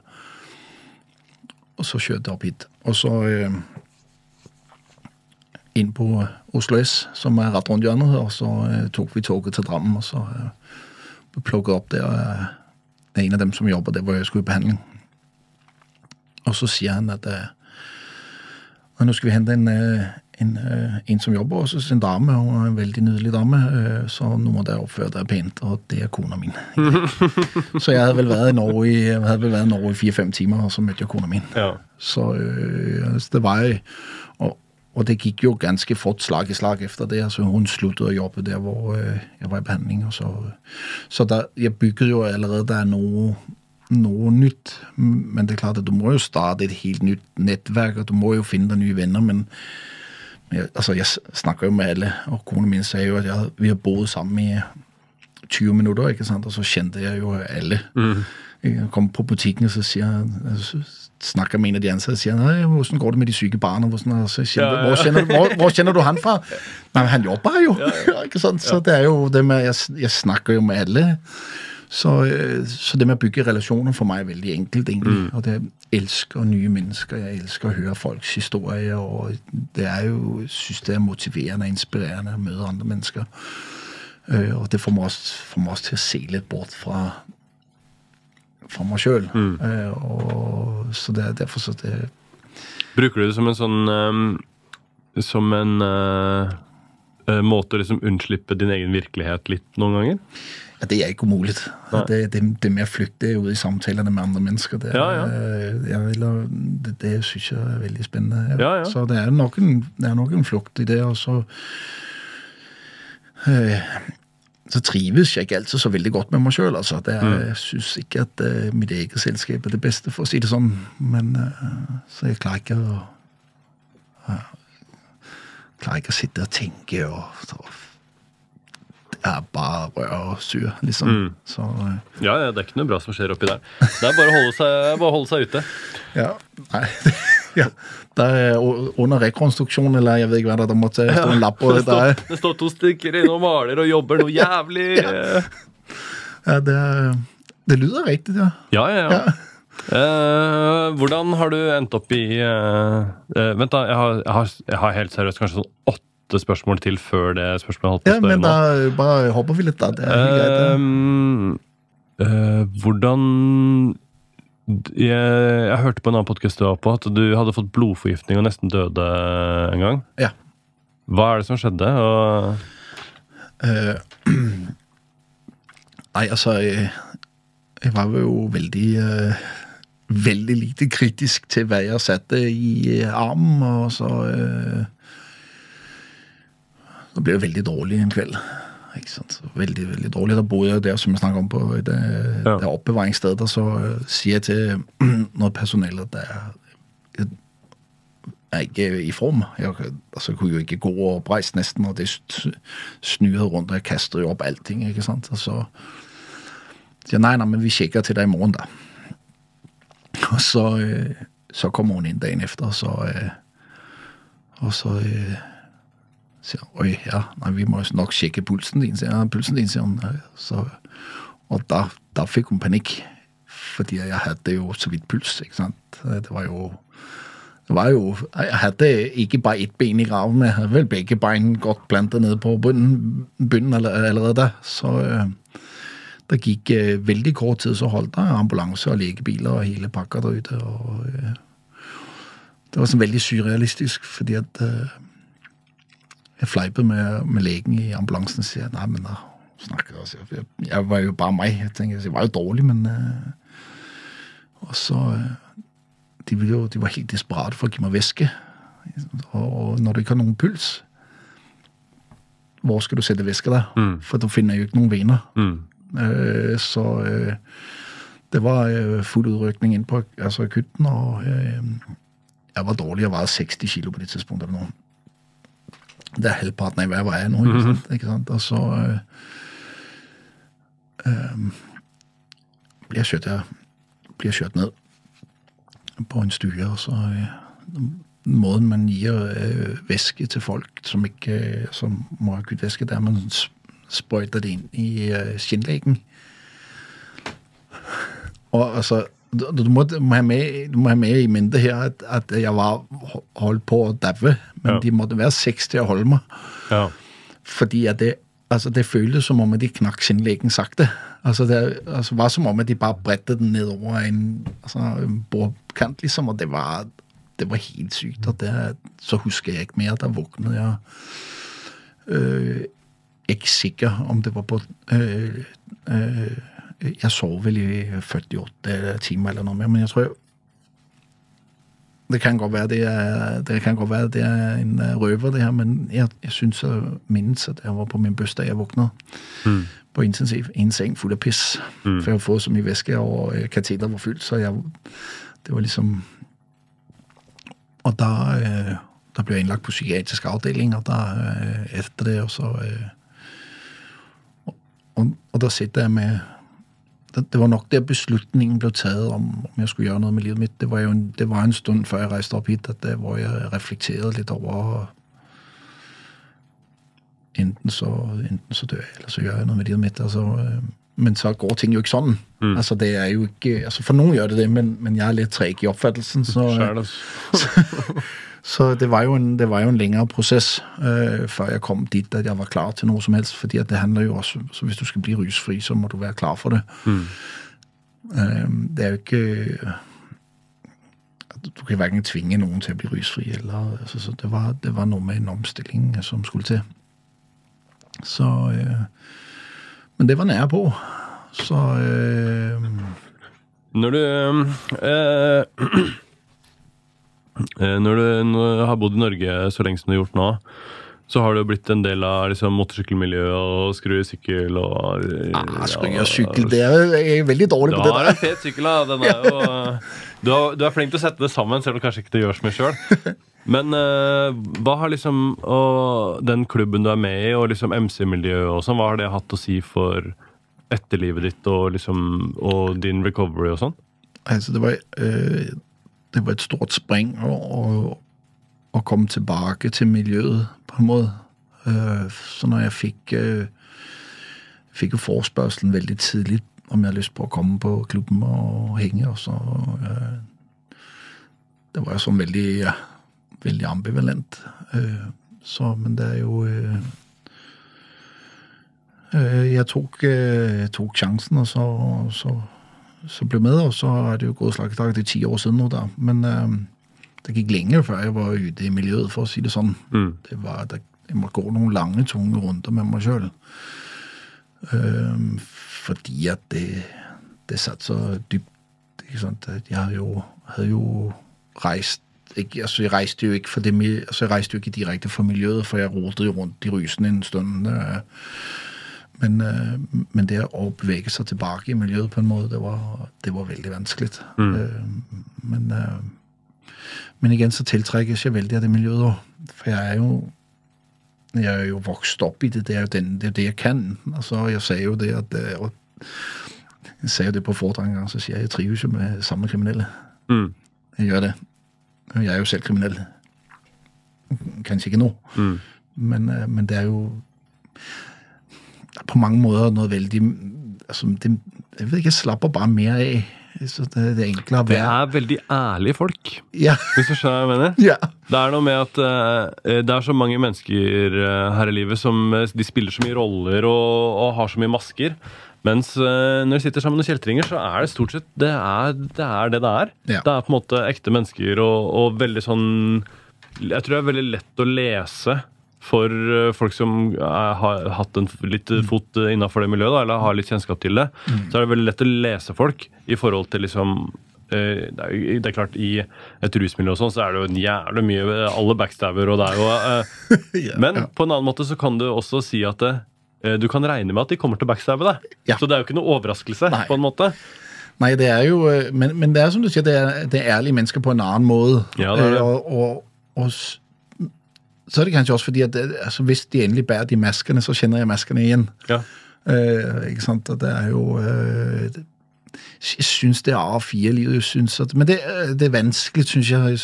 Og så kjørte jeg opp hit. Og så øh, inn på Oslo S, som er rett rundt hjørnet, og så tok vi toget til Drammen. Og så ble plukket opp der. en av dem som jobber der hvor jeg skulle i behandling. Og så sier han at «Nå, skal vi hente en, en, øh, en som jobber hos oss, en dame. Er en veldig nydelig dame, øh, så nå må dere oppføre dere pent. Og det er kona min. så jeg hadde vel vært i Norge i, Norge i fire-fem timer, og så møtte jeg kona min. Ja. Så, øh, så det var og, og det gikk jo ganske fort slag i slag etter det. altså Hun sluttet å jobbe der hvor øh, jeg var i behandling. Og så så der, jeg bygger jo allerede der noe, noe nytt. Men det er klart at du må jo starte et helt nytt nettverk, og du må jo finne deg nye venner. Men jeg, altså, jeg snakker jo med alle, og kona mi sier jo at jeg, vi har bodd sammen i 20 minutter, ikke sant? og så kjente jeg jo alle. Jeg kom på butikken, og så sier jeg så snakker med en av de ansatte og sier Nei, hvordan går det med de syke barna? Hvordan, så kjenner, Ja, ja, ja. Hvor, kjenner, hvor, hvor kjenner du han fra? Nei, men han jobber jo. sant? Så det er jo det med, jeg, jeg snakker jo med alle. Så, øh, så det med å bygge relasjoner for meg er veldig enkelt, egentlig. Og det jeg elsker nye mennesker. Jeg elsker å høre folks historier. Og det er jo, synes det er motiverende og inspirerende å møte andre mennesker. Øh, og det får meg også, får meg også til å se litt bort fra, fra meg sjøl. og så det er derfor så det Bruker du det som en sånn Som en uh, måte å liksom unnslippe din egen virkelighet litt noen ganger? Ja, det er ikke umulig. Det, det, det med å flykte ut i samtalene med andre mennesker, det, Ja, ja. jeg vil- det, det syns jeg er veldig spennende. Ja, ja. Så det er nok en, det er nok en flukt i det. Og så øh, så trives jeg ikke alltid så veldig godt med meg sjøl. Altså. Det er- Mm. Jeg syns ikke at uh, mitt eget selskap er det beste, for å si det sånn. Men uh, så jeg klarer ikke å uh, Klarer ikke å sitte og tenke og Det er bare å og sur, liksom. Mm. Så eh, Ja, ja, det er ikke noe bra som skjer oppi der. Det er bare å holde seg, å holde seg ute. ja. Nei. ja. Det er under rekonstruksjon, eller jeg vet ikke hva det måtte stå en lapp på Det det. står, det står to stykker inne og maler og jobber noe jævlig Ja, Ja, det, det lyder riktig, ja. Ja, ja, ja. Ja. Eh, hvordan har du endt opp i eh, eh, Vent, da. Jeg har, jeg, har, jeg har helt seriøst kanskje sånn åtte spørsmål til før det spørsmålet holdt på ja å spørre men nå. da bare hopper vi litt, da. Det er greit. Ehm, eh, hvordan jeg, jeg hørte på en annen podkast du var på, at du hadde fått blodforgiftning og nesten døde en gang. Ja. Hva er det som skjedde? Og, uh, nei, altså jeg, jeg var jo veldig eh, Veldig lite kritisk til hva jeg satte i armen, og så eh, Så ble jo veldig dårlig en kveld. Veldig, veldig dårlig. Da bor jeg der som jeg snakker om på det, Ja. det oppbevaringsstedet. Og så eh, sier jeg til når personellet at jeg er ikke i form. Jeg, altså, kunne jo ikke gå oppreist nesten, og det snur rundt, og jeg kaster jo opp allting, ikke sant. Og så sier jeg, nei, nei, men vi sjekker til deg i morgen, da. Og så, øh, så kommer hun inn dagen efter, og så, øh, og så øh, sier han, oi, ja, nei, vi må nok sjekke pulsen din, sier han. Pulsen din, sier han. Så, og da, da fikk hun panikk, fordi jeg hadde jo så vidt puls, ikke sant. Det var jo det var jo, Jeg hadde ikke bare ett ben i graven, jeg hadde vel begge bein godt planta nede på bunnen, bunnen allerede da. Så øh, det gikk øh, veldig kort tid, så holdt det ambulanse og legebiler og hele pakka der ute. Og, øh, det var sånn veldig surrealistisk, fordi at øh, jeg fleipet med, med legen i ambulansen og sier nei, men da snakker altså, jeg, jeg var jo bare meg. Jeg tenker, jeg var jo dårlig, men øh, Og så øh, de, jo, de var helt desperate for å gi meg væske. Og når du ikke har noen puls, hvor skal du sette væske da? For da finner jeg jo ikke noen vener. mm, Uh, så uh, det var uh, full utrykning inn på altså akutten, og jeg var dårlig. Jeg var 60 kilo på det tidspunktet. eller noe. Det er halvparten av hva jeg veier nå. ikke sant? Ikke sant? Og så øh, øh, blir jeg jeg blir jeg kjørt ned på en stue, og så øh, Måten man gir øh, væske til folk som ikke som må ha akutt væske, der man sprøyter det inn i skinnlegen. Og altså, du, må, du, må med, du må ha med i minnet her at, at jeg var holdt på å daue, men Ja. de måtte være seks til å holde meg. Ja. Fordi at det, altså det føltes som om at de knakk skinnlegen sakte. Altså det altså var som om at de bare bredte den nedover en, altså en bordkant, liksom, og det var, det var helt sykt. Og det, så husker jeg ikke mer. Da våknet jeg øh, ikke sikker om det var på øh, øh, Jeg sov vel i 48 timer eller noe mer, men jeg tror jeg det kan godt være det er, det kan godt være det er en øh, røver, det her, men jeg, jeg syns jeg minnes at jeg var på min bursdag. Jeg våkna på intensiv i en seng full av piss. For jeg har fått så mye væske, og kateteret var fylt, så jeg, det var liksom Og da, øh, da ble jeg innlagt på psykiatrisk avdeling, og da øh, etter det, og så øh, og, og, og da sitter jeg med det, var nok der beslutningen ble tatt om, om jeg skulle gjøre noe med livet mitt. Det var jo en, det var en stund før jeg reiste opp hit, at det hvor jeg reflekterte litt over Enten så, enten så dør jeg, eller så gjør jeg noe med livet mitt. Altså, øh, men så går ting jo ikke sånn. Altså, det er jo ikke, altså, for noen gjør det det, men, men jeg er litt treg i oppfattelsen. Så, Sjæl, altså. Så det var jo en, det var jo en lengre prosess øh, før jeg kom dit at jeg var klar til noe som helst. fordi at det handler jo også, så Hvis du skal bli rusfri, så må du være klar for det. Øh, det er jo ikke Du kan verken tvinge noen til å bli rusfri. eller, altså, så det, var, det var noe med en omstilling som skulle til. Så øh, Men det var nære på. Så øh, Når du Når du har bodd i Norge så lenge som du har gjort nå, så har du blitt en del av liksom, motorsykkelmiljøet og skrusykkel og ja, ah, Skruing av sykkel, det er jeg er veldig dårlig på det har en fet sykkel, da. Den er jo du, har, du er flink til å sette det sammen, selv om du kanskje ikke gjør så mye sjøl. Men eh, hva har liksom og den klubben du er med i, og liksom MC-miljøet og sånn, hva har det hatt å si for etterlivet ditt og liksom og din recovery og sånn? Altså, det var, øh, det var et stort spring å, å komme tilbake til miljøet, på en måte. Øh, så når jeg fikk øh, fikk jo forespørselen veldig tidlig om jeg hadde lyst på å komme på klubben og henge, og så øh, Det var jo sånn veldig, veldig ambivalent. Så, men det er jo Jeg tok, jeg tok sjansen, og så, så så ble med, og så er det jo gått i. Det er ti år siden nå, da. Men eh, det gikk lenge før jeg var ute i miljøet, for å si det sånn. Det var, det, jeg måtte gå noen lange, tunge runder med meg sjøl. fordi at det, det satt så dypt. ikke sant? Jeg hadde jo, hadde jo reist ikke, altså Jeg reiste jo ikke for det, altså jeg reiste jo ikke direkte for miljøet, for jeg rotet jo rundt i Rysene en stund. eh, men, eh, men det å bevege seg tilbake i miljøet på en måte, det var, det var veldig vanskelig. Eh, Men, eh, men igjen så tiltrekkes jeg veldig av det miljøet. For jeg er jo jeg er jo vokst opp i det. Det er jo den, det, er det jeg kan. Altså, Jeg sier jo det at Jeg sier det på foredrag en gang, så sier jeg jeg trives jo med samme kriminelle. Mm. Jeg gjør det. Jeg er jo selv kriminell. Kanskje ikke nå, men, eh, men det er jo på mange måter noe veldig altså, det, Jeg vet ikke, jeg slapper bare mer. Så det, det Det er veldig ærlige folk, Ja. hvis du skjønner hva jeg mener. ja. Det er noe med at uh, det er så mange mennesker uh, her i livet som uh, de spiller så mye roller og, og har så mye masker. Mens når de sitter sammen med kjeltringer, så er det stort sett det er det er det, det er. Ja. Det er på en måte ekte mennesker og, og veldig sånn Jeg tror det er veldig lett å lese for eh, folk som er, har hatt en litt fot innafor det miljøet, da, eller har litt kjennskap til det. Så er det veldig lett å lese folk i forhold til liksom eh, det er, jo- det er klart I et rusmiljø og sånn, så er det jo en jævlig mye Alle backstabber, og det er jo eh, Ja, Men ja. på en annen måte så kan du også si at eh, du kan regne med at de kommer til å backstabbe deg. Ja. Så det er jo ikke noe overraskelse, Nei. på en måte. Nei, det er jo Men, men det er som du sier, det er, det er ærlige mennesker på en annen måte. Ja, det er det. Og, og, og så er det kanskje også fordi at det, altså, hvis de endelig bærer de maskene, så kjenner jeg maskene igjen. Ja. Øh, ikke sant? Og det er jo øh, det, Jeg syns det er A4-livet. jeg at, Men det, øh, det er vanskelig, syns jeg.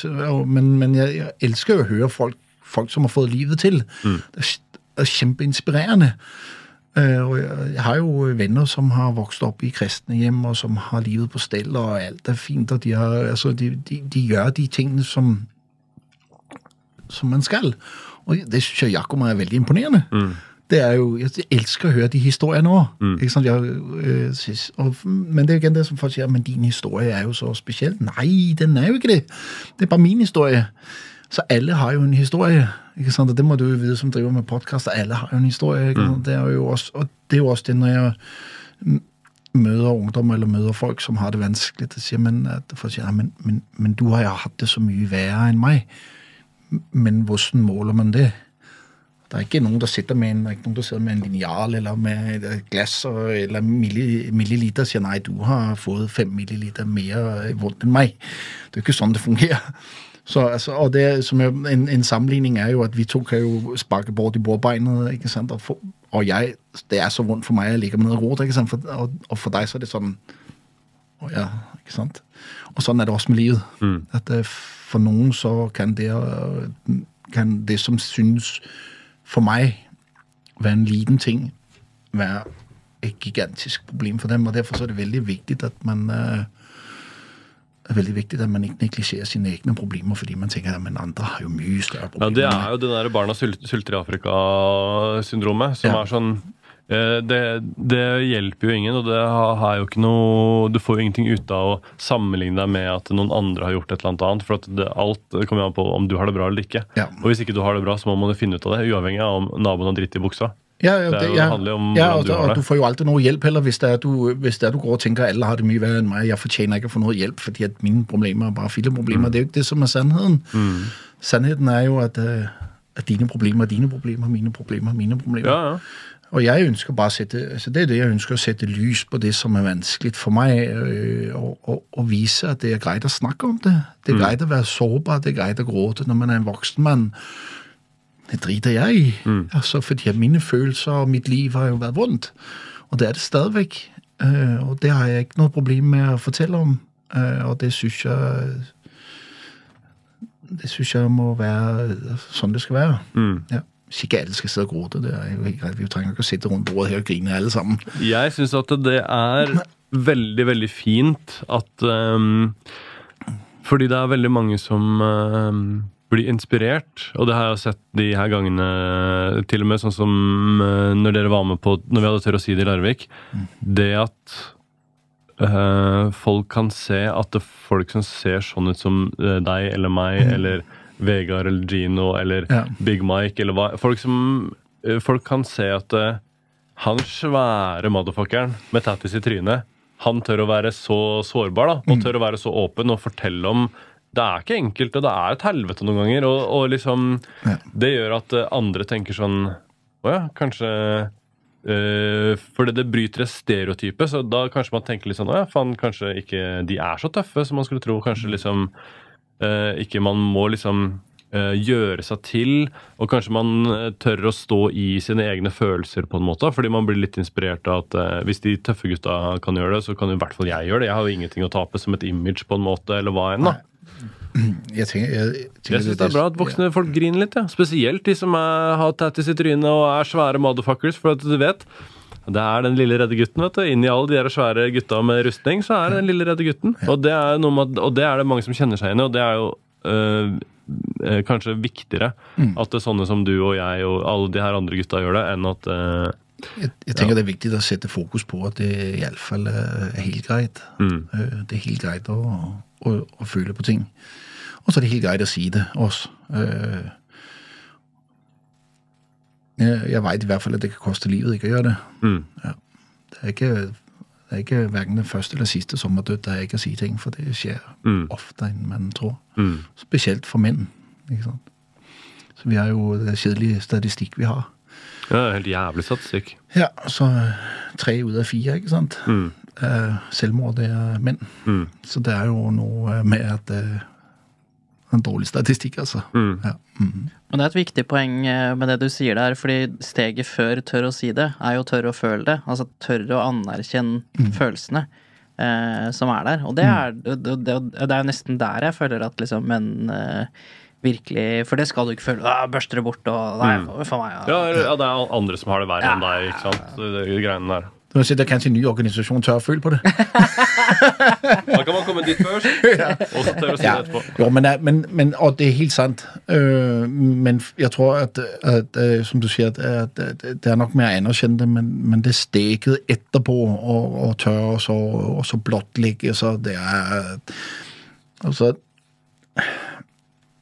Men, men jeg, jeg elsker jo å høre folk, folk som har fått livet til. Det er, er kjempeinspirerende. Uh, og jeg, jeg har jo venner som har vokst opp i kristne hjem, og som har livet på stell, og alt er fint. Og de, har, altså, de, de, de gjør de tingene som, som man skal. Og det syns jeg Jakob er veldig imponerende. Det er jo, Jeg elsker å høre de historiene òg. Sant? Øh, Men det er jo igen det som folk sier men din historie er jo så spesiell. Nei, den er jo ikke det. Det er bare min historie. Så alle har jo en historie. ikke sant? Og det må du jo vite som driver med podkast. Alle har jo en historie. ikke sant? Det er jo også, og det er jo også det når jeg møter ungdom eller møter folk som har det vanskelig, så sier men, at folk sier, men, men, men du har jo hatt det så mye verre enn meg. Men hvordan måler man det? Det er ikke noen der sitter med en, en linjal eller med glass eller milli, milliliter og sier nei, du har fått fem milliliter mer vondt enn meg. Det er ikke sånn det fungerer. Så, altså, og det, som er, en, en sammenligning er jo at vi to kan jo sparke bort i bordbeinet. ikke sant? Og, for, og jeg, det er så vondt for meg, jeg ligger med noe rot. ikke sant? For, og, og for deg så er det sånn å ja, ikke sant? Og sånn er det også med livet. At øh, for noen så kan det, øh, kan det som synes for meg være en liten ting, være et gigantisk problem for dem. Og derfor så er det veldig viktig at man øh, er veldig viktig at man ikke neglisjerer sine egne problemer fordi man tenker at men andre har jo mye større problemer. Ja. Det er jo det der barna sulter, i Afrika-syndromet, som Ja. er sånn det, det hjelper jo ingen, og det har jo ikke noe Du får jo ingenting ut av å sammenligne deg med at noen andre har gjort et eller annet annet. For at det, alt kommer an på om du har det bra eller ikke. Ja. Og hvis ikke du har det bra, så må man jo finne ut av det, uavhengig av om naboen har dritt i buksa. Ja, ja, Det det, ja. handler jo om ja, og, du har det. du får jo aldri noe hjelp heller hvis det er du, hvis det er du går og tenker alle har det mye verre enn meg. Jeg fortjener ikke å få noe hjelp fordi at mine problemer er bare filleproblemer. Mm. Det er jo ikke det som er sannheten. Sannheten er jo at, øh, at dine problemer er dine problemer, mine problemer er mine problemer. Ja, ja. Og jeg ønsker bare å sette, altså det er det jeg ønsker å sette lys på det som er vanskelig for meg, øh, og, og, og vise at det er greit å snakke om det. Det er greit å være sårbar, det er greit å gråte når man er en voksen mann. Det driter jeg i, altså, fordi mine følelser og mitt liv har jo vært vondt. Og det er det stadigvæk. Øh, og det har jeg ikke noe problem med å fortelle om. Øh, og det syns jeg Det syns jeg må være sånn det skal være. Ja. Og gråte, det er jo helt greit. Vi trenger ikke å sitte rundt bordet her og grine alle sammen. Jeg syns at det er veldig, veldig fint at um, Fordi det er veldig mange som um, blir inspirert, og det har jeg sett de her gangene til og med, sånn som uh, når dere var med på Når vi hadde Tørr å si det i Larvik. Det at uh, folk kan se at det er folk som ser sånn ut som eh, deg eller meg eller Vegard eller Gino eller Ja. Big Mike eller hva Folk som eh, Folk kan se at uh, han svære motherfuckeren med tattis i trynet, han tør å være så sårbar da, og tør å være så åpen og fortelle om Det er ikke enkelt, og det er et helvete noen ganger. Og, og liksom Ja. Det gjør at eh, andre tenker sånn Å ja, kanskje øh, Fordi det bryter et stereotype, så da kanskje man tenker litt sånn Å ja, faen, kanskje ikke de er så tøffe som man skulle tro. Kanskje liksom eh, ikke man må liksom eh, gjøre seg til, og kanskje man eh, tør å stå i sine egne følelser på en måte, fordi man blir litt inspirert av at eh, hvis de tøffe gutta kan gjøre det, så kan i hvert fall jeg gjøre det. Jeg har jo ingenting å tape som et image på en måte, eller hva enn da. Jeg tenker, jeg, tenker Jeg syns det er bra at voksne folk griner litt, ja. Spesielt de som er, har tattis i trynet og er svære motherfuckers, for at du vet det er den lille redde gutten. vet du. Inni alle de der svære gutta med rustning, så er det den lille redde gutten. Og, det er med, og det er det mange som kjenner seg igjen i, og det er jo øh, kanskje viktigere at det er sånne som du og jeg og alle de her andre gutta gjør det, enn at øh, Jeg, jeg tenker det er viktig å sette fokus på at det iallfall er helt greit. Mm. Det er helt greit å, å, å føle på ting. Og så er det helt greit å si det også. Jeg, jeg veit i hvert fall at det kan koste livet ikke å gjøre det. Mm. Ja. Det er ikke det er ikke hverken det første eller siste sommerdød, der er ikke å si ting, for det skjer Mm. oftere enn man tror. Mm. Spesielt for menn. ikke sant? Så vi har jo det kjedelige statistikk vi har. Ja, helt jævlig statistikk. Ja, så øh, tre ut av fire, ikke sant? Mm. Eh, selvmord det er menn. Mm. Så det er jo noe med at en dårlig statistikk, altså. Mm. Ja. Mm. Men det er et viktig poeng eh, med det du sier der, fordi steget før tør å si det, er jo tør å føle det. Altså tør å anerkjenne følelsene eh, som er der. Og det er, det, det, det er jo nesten der jeg føler at liksom menn eh, virkelig For det skal du ikke føle. Ah, børster det bort og Nei, for, for meg. Ja, ja, det er andre som har det verre enn deg, ikke sant? De greiene der. Har sett kanskje en ny organisasjon tør å føle på det. Da kan man komme dit først, og så tør å si Ja. det etterpå. Jo, men, men, men, og det er helt sant. Uh, men jeg tror at, at uh, som du sier, at, at, det er nok mer anerkjent, men, men det steket etterpå og, og tørre og så, og så blottlegge, så det er Altså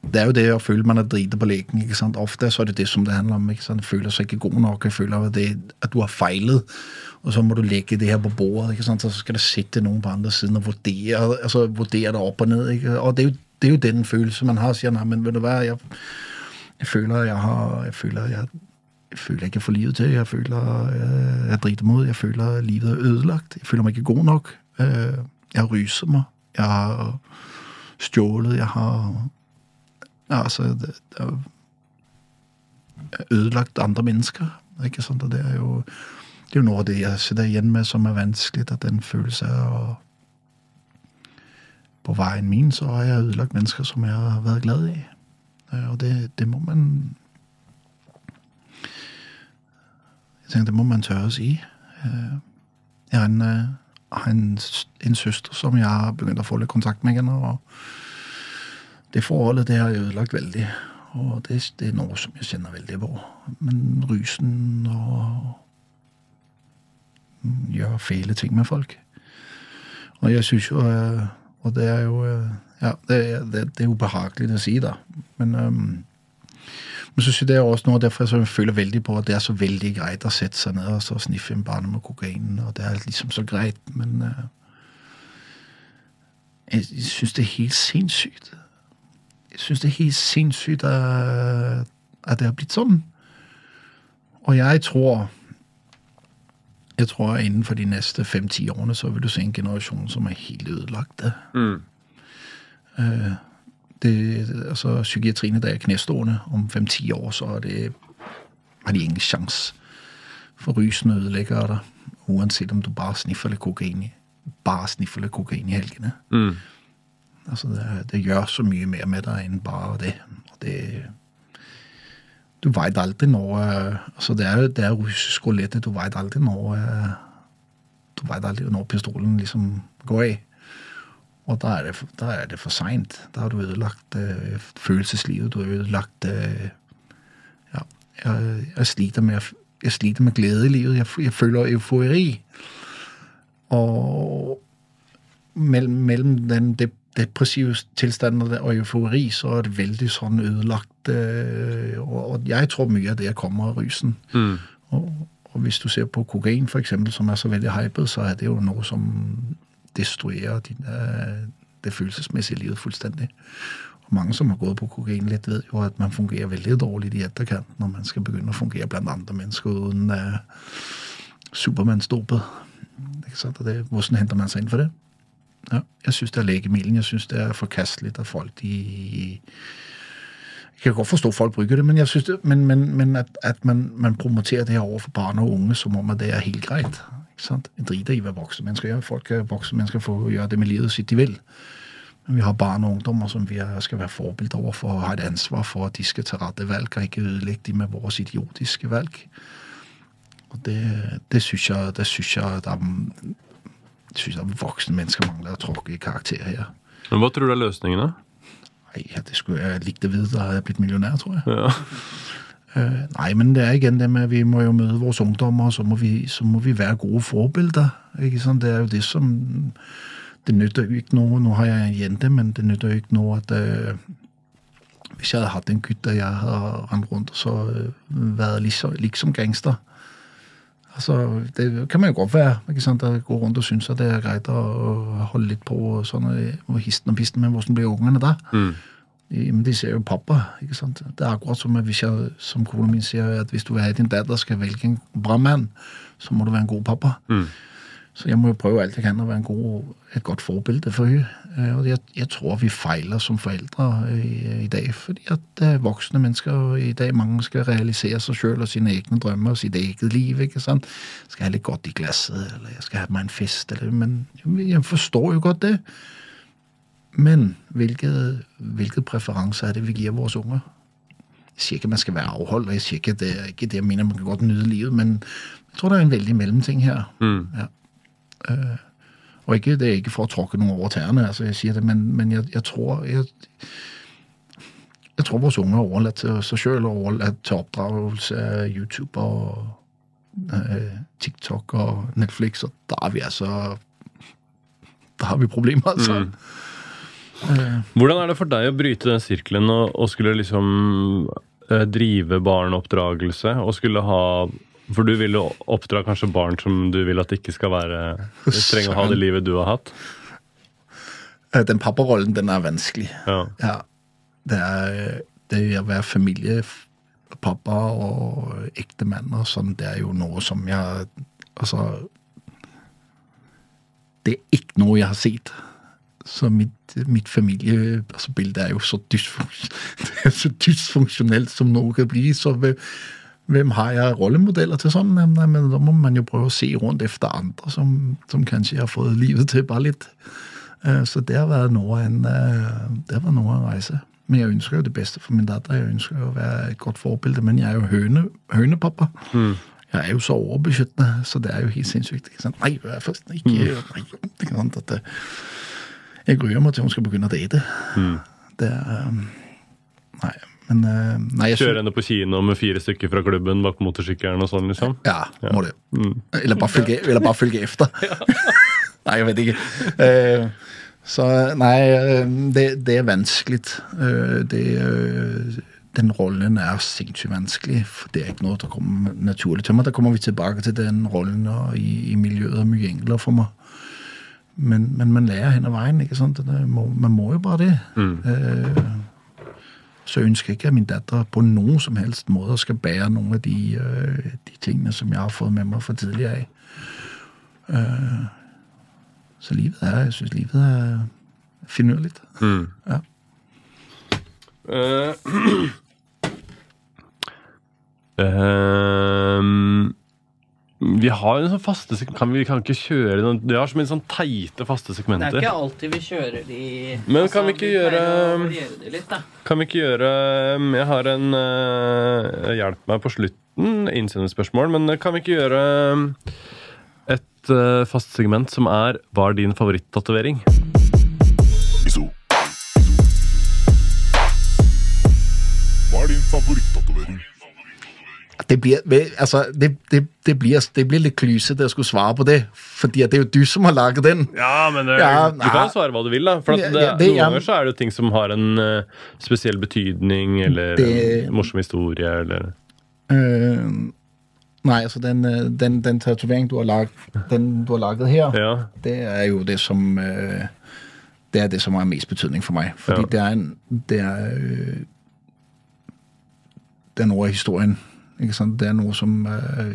det er jo det å føle man er drita på leken. ikke sant? Ofte så er det det som det handler om. ikke sant? Føler seg ikke god nok. Jeg føler at, det, at du har feilet. Og så må du legge det her på bordet. ikke sant? Så skal det sitte noen på andre siden og vurdere altså vurdere det opp og ned. ikke? Og det er jo, det er jo den følelsen man har. Sier nei, men vet du hva, jeg, jeg føler jeg har jeg føler jeg, jeg føler ikke får livet til. Jeg føler jeg, jeg driter meg ut. Jeg føler livet er ødelagt. Jeg føler meg ikke god nok. Eh, Jeg har ruset meg. Jeg har stjålet. Jeg har ja, altså, det, det er ødelagt andre mennesker. Ikke sant? Og det er jo det er jo noe av det jeg sitter igjen med som er vanskelig, at den følelse av På veien min så har jeg ødelagt mennesker som jeg har vært glad i. Eh, Og det, det må man Jeg tenker, Det må man tørre å si. Jeg har en, eh, en, en søster som jeg har begynt å få litt kontakt med igjen. og det forholdet det har jeg ødelagt veldig. Og det, det er noe som jeg kjenner veldig på. Men rusen og mm, gjør fæle ting med folk. Og jeg syns jo eh, Og det er jo eh, Ja, det, det, det er ubehagelig å si, da. Men, um, men så synes jeg også noe derfor jeg føler veldig på at det er så veldig greit å sette seg ned og så sniffe en bane med kokain. Og det er liksom så greit, men eh, jeg syns det er helt sinnssykt jeg syns det er helt sinnssykt at, det har blitt sånn. Og jeg tror Jeg tror innenfor de neste fem-ti årene så vil du se en generasjon som er helt ødelagte. Mm. Eh, det, altså, psykiatrien dag er knestående. Om fem-ti år så er det, har de ingen sjanse. For rusen ødelegger deg, uansett om du bare sniffer litt kokain bare sniffer litt kokain i helgene. Mm. Altså, det, det gjør så mye mer med deg enn bare det. Det Du veit aldri når eh, altså Det er det er russisk rulette. Du veit aldri når eh, Du veit aldri når pistolen liksom går i. Og da er det, da er det for seint. Da har du ødelagt eh, følelseslivet. Du har ødelagt Ja, jeg, jeg, sliter med, jeg sliter med glede i livet. Jeg, jeg føler eufori. Og mellom, mellom den de, depressive tilstander og eufori, så er det veldig sånn ødelagt. eh, Og, og jeg tror mye av det kommer av rusen. Mm. Og, og hvis du ser på kokain, for eksempel, som er så veldig hypet, så er det jo noe som destruerer din, eh, det følelsesmessige livet fullstendig. Og mange som har gått på kokain litt, vet jo at man fungerer veldig dårlig i etterkant når man skal begynne å fungere blant andre mennesker uten eh? Og det, hvordan henter man seg inn for det? Ja, jeg syns det er legemiddelen. Jeg syns det er forkastelig at folk de Jeg kan godt forstå at folk bruker det, men, det, men, men, men at, at man, man promoterer det her overfor barn og unge som om at det er helt greit. Ikke sant? Jeg driter i hva voksne mennesker gjør. Folk er voksne mennesker får gjøre det med livet sitt de vil. Men vi har barn og ungdommer som vi skal være forbilder overfor og ha et ansvar for at de skal ta rette valg, og ikke ødelegge de med våre idiotiske valg. Og det, det syns jeg, det synes jeg um, jeg synes at voksne mennesker mangler å tråkke i karakter her. Men hva tror du er løsningen, da? Nei, ja, det skulle jeg likt å vite da hadde jeg blitt millionær, tror jeg. Ja. Uh, nei, men det er igjen det med vi må jo møte våre ungdommer, så må vi, så må vi være gode forbilder. Ikke sant? Det er jo det som Det nytter jo ikke noe Nå har jeg en jente, men det nytter jo ikke noe at uh, Hvis jeg hadde hatt en gutt der jeg hadde rent rundt og så uh, vært liksom, liksom gangster Altså, Det kan man jo godt være. ikke sant? At gå rundt og synes at det er greit å holde litt på og sånn, og histen og pisten, men hvordan blir ungene da? Mm. men de ser jo pappa. ikke sant? Det er akkurat som hvis jeg, som kona mi sier, at hvis du vil ha din datter skal velge en bra mann, så må du være en god pappa. Så jeg må jo prøve alt jeg kan å være en god, et godt forbilde for henne. Eh, Og jeg, jeg tror vi feiler som foreldre i, i dag, fordi at voksne mennesker i dag mange skal realisere seg sjøl og sine egne drømmer og sitt eget liv. ikke sant? Skal ha litt godt i glasset, eller jeg skal ha meg en fest, eller Men jeg forstår jo godt det. Men hvilke, hvilke preferanser er det vi gir våre unger? Jeg sier ikke man skal være avholdt, og jeg sier ikke det ikke det jeg mener man kan godt nyte livet, men jeg tror det er en veldig mellomting her. Ja. Eh, og ikke, det er ikke for å tråkke noen over tærne, altså jeg sier det, men, men jeg, jeg tror jeg, jeg tror våre unger er overlatt til seg sjøl og overlatt til oppdragelse av YouTube og eh, TikTok og Netflix, og da er vi altså Da har vi problemer, altså. Hvordan er det for deg å bryte den sirkelen og, og skulle liksom eh, drive barneoppdragelse og skulle ha For du vil jo oppdra kanskje barn som du vil at ikke skal være trenge å ha det livet du har hatt? Eh, Den papparollen, den er vanskelig. Ja. Ja. Det er det å være familiepappa og ektemann og sånn, det er jo noe som jeg Altså Det er ikke noe jeg har sett. Så mitt, mitt familiebilde altså, er jo så, dysfunksjonelt, så dysfunksjonelt som noe kan bli. Så hvem, har jeg rollemodeller til sånn? Nei, men da må man jo prøve å se rundt etter andre som, som kanskje har fått livet til bare litt. Eh, Så det har vært noe av en, vært noe en reise. Men jeg ønsker jo det beste for min datter. Jeg ønsker jo å være et godt forbilde. Men jeg er jo høne, hønepappa. Jeg er jo så overbeskyttende, så det er jo helt sinnssykt. Ikke sant? Nei, vær først, ikke, nei, ikke sant? At det, jeg gruer meg til hun skal begynne å date. Det er Nei, men uh, nei, jeg Kjøre henne på kino med fire stykker fra klubben bak motorsykkelen og sånn, liksom? Ja, må det. Eller bare følge, eller bare følge efter. nei, jeg vet ikke. Uh, så nei, eh, det, det er vanskelig. Uh, det, uh, den rollen er sinnssykt vanskelig, for det er ikke noe som kommer naturlig til meg. Da kommer vi tilbake til den rollen, i, i miljøet er mye enklere for meg. Men, men man lærer hen ad veien, ikke sant? Det må, man må jo bare det. Eh, så ønsker jeg ikke at min datter på noen som helst måte skal bære noen av de, øh, de tingene som jeg har fått med meg fra tidligere av. Øh, så livet er Jeg syns livet er finurlig. Ja. Uh, ehm, vi har jo sånn faste kan vi, kan ikke kjøre noen Vi har så mye sånn teite faste Det er segmenter. ikke alltid vi kjører de Men kan vi ikke vi gjøre- de litt. Kan vi ikke gjøre um, Jeg har en uh, Hjelp meg på slutten, innsendingsspørsmål, men kan vi ikke gjøre um, et uh, fast segment som er Hva er din favorittatovering? Det blir, altså, det, det, det, blir, det blir litt klysete å skulle svare på det, fordi det er jo du som har laget den. Ja, men det, Ja, du kan jo svare hva du vil, da. For at det, ja, det- noen ja. ganger så er det jo ting som har en uh, spesiell betydning, eller Det- en morsom historie, eller Øh, nei, altså den, øh, den, den tatovering du du har laget her, Ja. det er jo det som øh, Det er det som har mest betydning for meg. Fordi Ja. det er en Det er øh, den er historien. Det er noe som øh,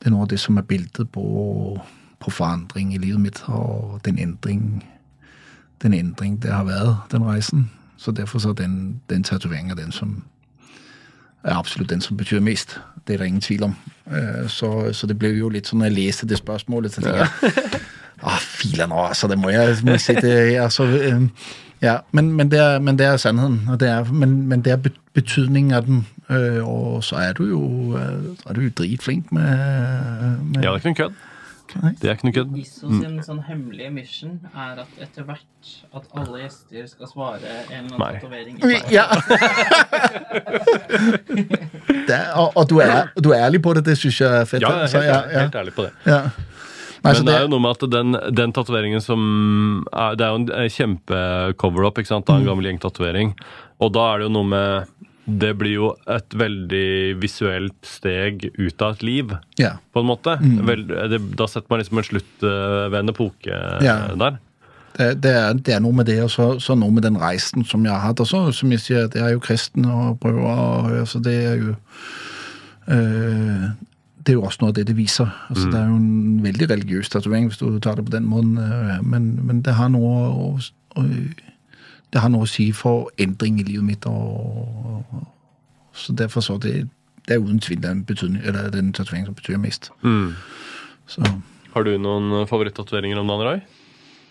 Det er noe av det som er bildet på, på forandring i livet mitt, og den endring Den endring det har vært, den reisen. Så derfor så er den, den tatoveringa den som er absolutt den som betyr mest. Det er det ingen tvil om. Eh, Så, så det ble jo litt sånn når jeg leste det spørsmålet, så tenkte jeg Å, filer nå, altså, det må jeg, må jeg sitte her. Så, eh, ja, men, men, det er, men det er sannheten. Og det er, men, men det er bet- betydningen av den. Øh, Og så er du jo, eh, så er du jo dritflink med, med ja, det er ikke noe kødd. Det er ikke noe kødd. ISO sin sånn hemmelige mission er at etter hvert at alle gjester skal svare en eller annen tatovering. Ja. det og, og du, er, du er ærlig på det, det syns jeg er fett. Ja, jeg er Så, helt, ja, ja, helt ærlig på det. ja. Nei, Men det er jo noe med at den, den tatoveringen som er, Det er jo en kjempe-cover-up av Mm. en gammel gjengtatovering. Og da er det jo noe med Det blir jo et veldig visuelt steg ut av et liv, yeah. på en måte. Mm. Vel, det, da setter man liksom en slutt ved en epoke yeah. Der. Det, det, er, det er noe med det, og så, så noe med den reisen som jeg har hatt. Som jeg sier, jeg er jo kristen og prøver å høre, så Det er jo eh, Det er jo også noe av det det viser. Altså, Det er jo en veldig religiøs tatovering, hvis du tar det på den måten. eh, Men, men det har noe å, å Det har noe å si for endring i livet mitt. Og, og, så derfor så det, det er uten tvil den, betydning, eller den tatoveringen som betyr mest. Så Har du noen favorittatoveringer om dagen, Roy?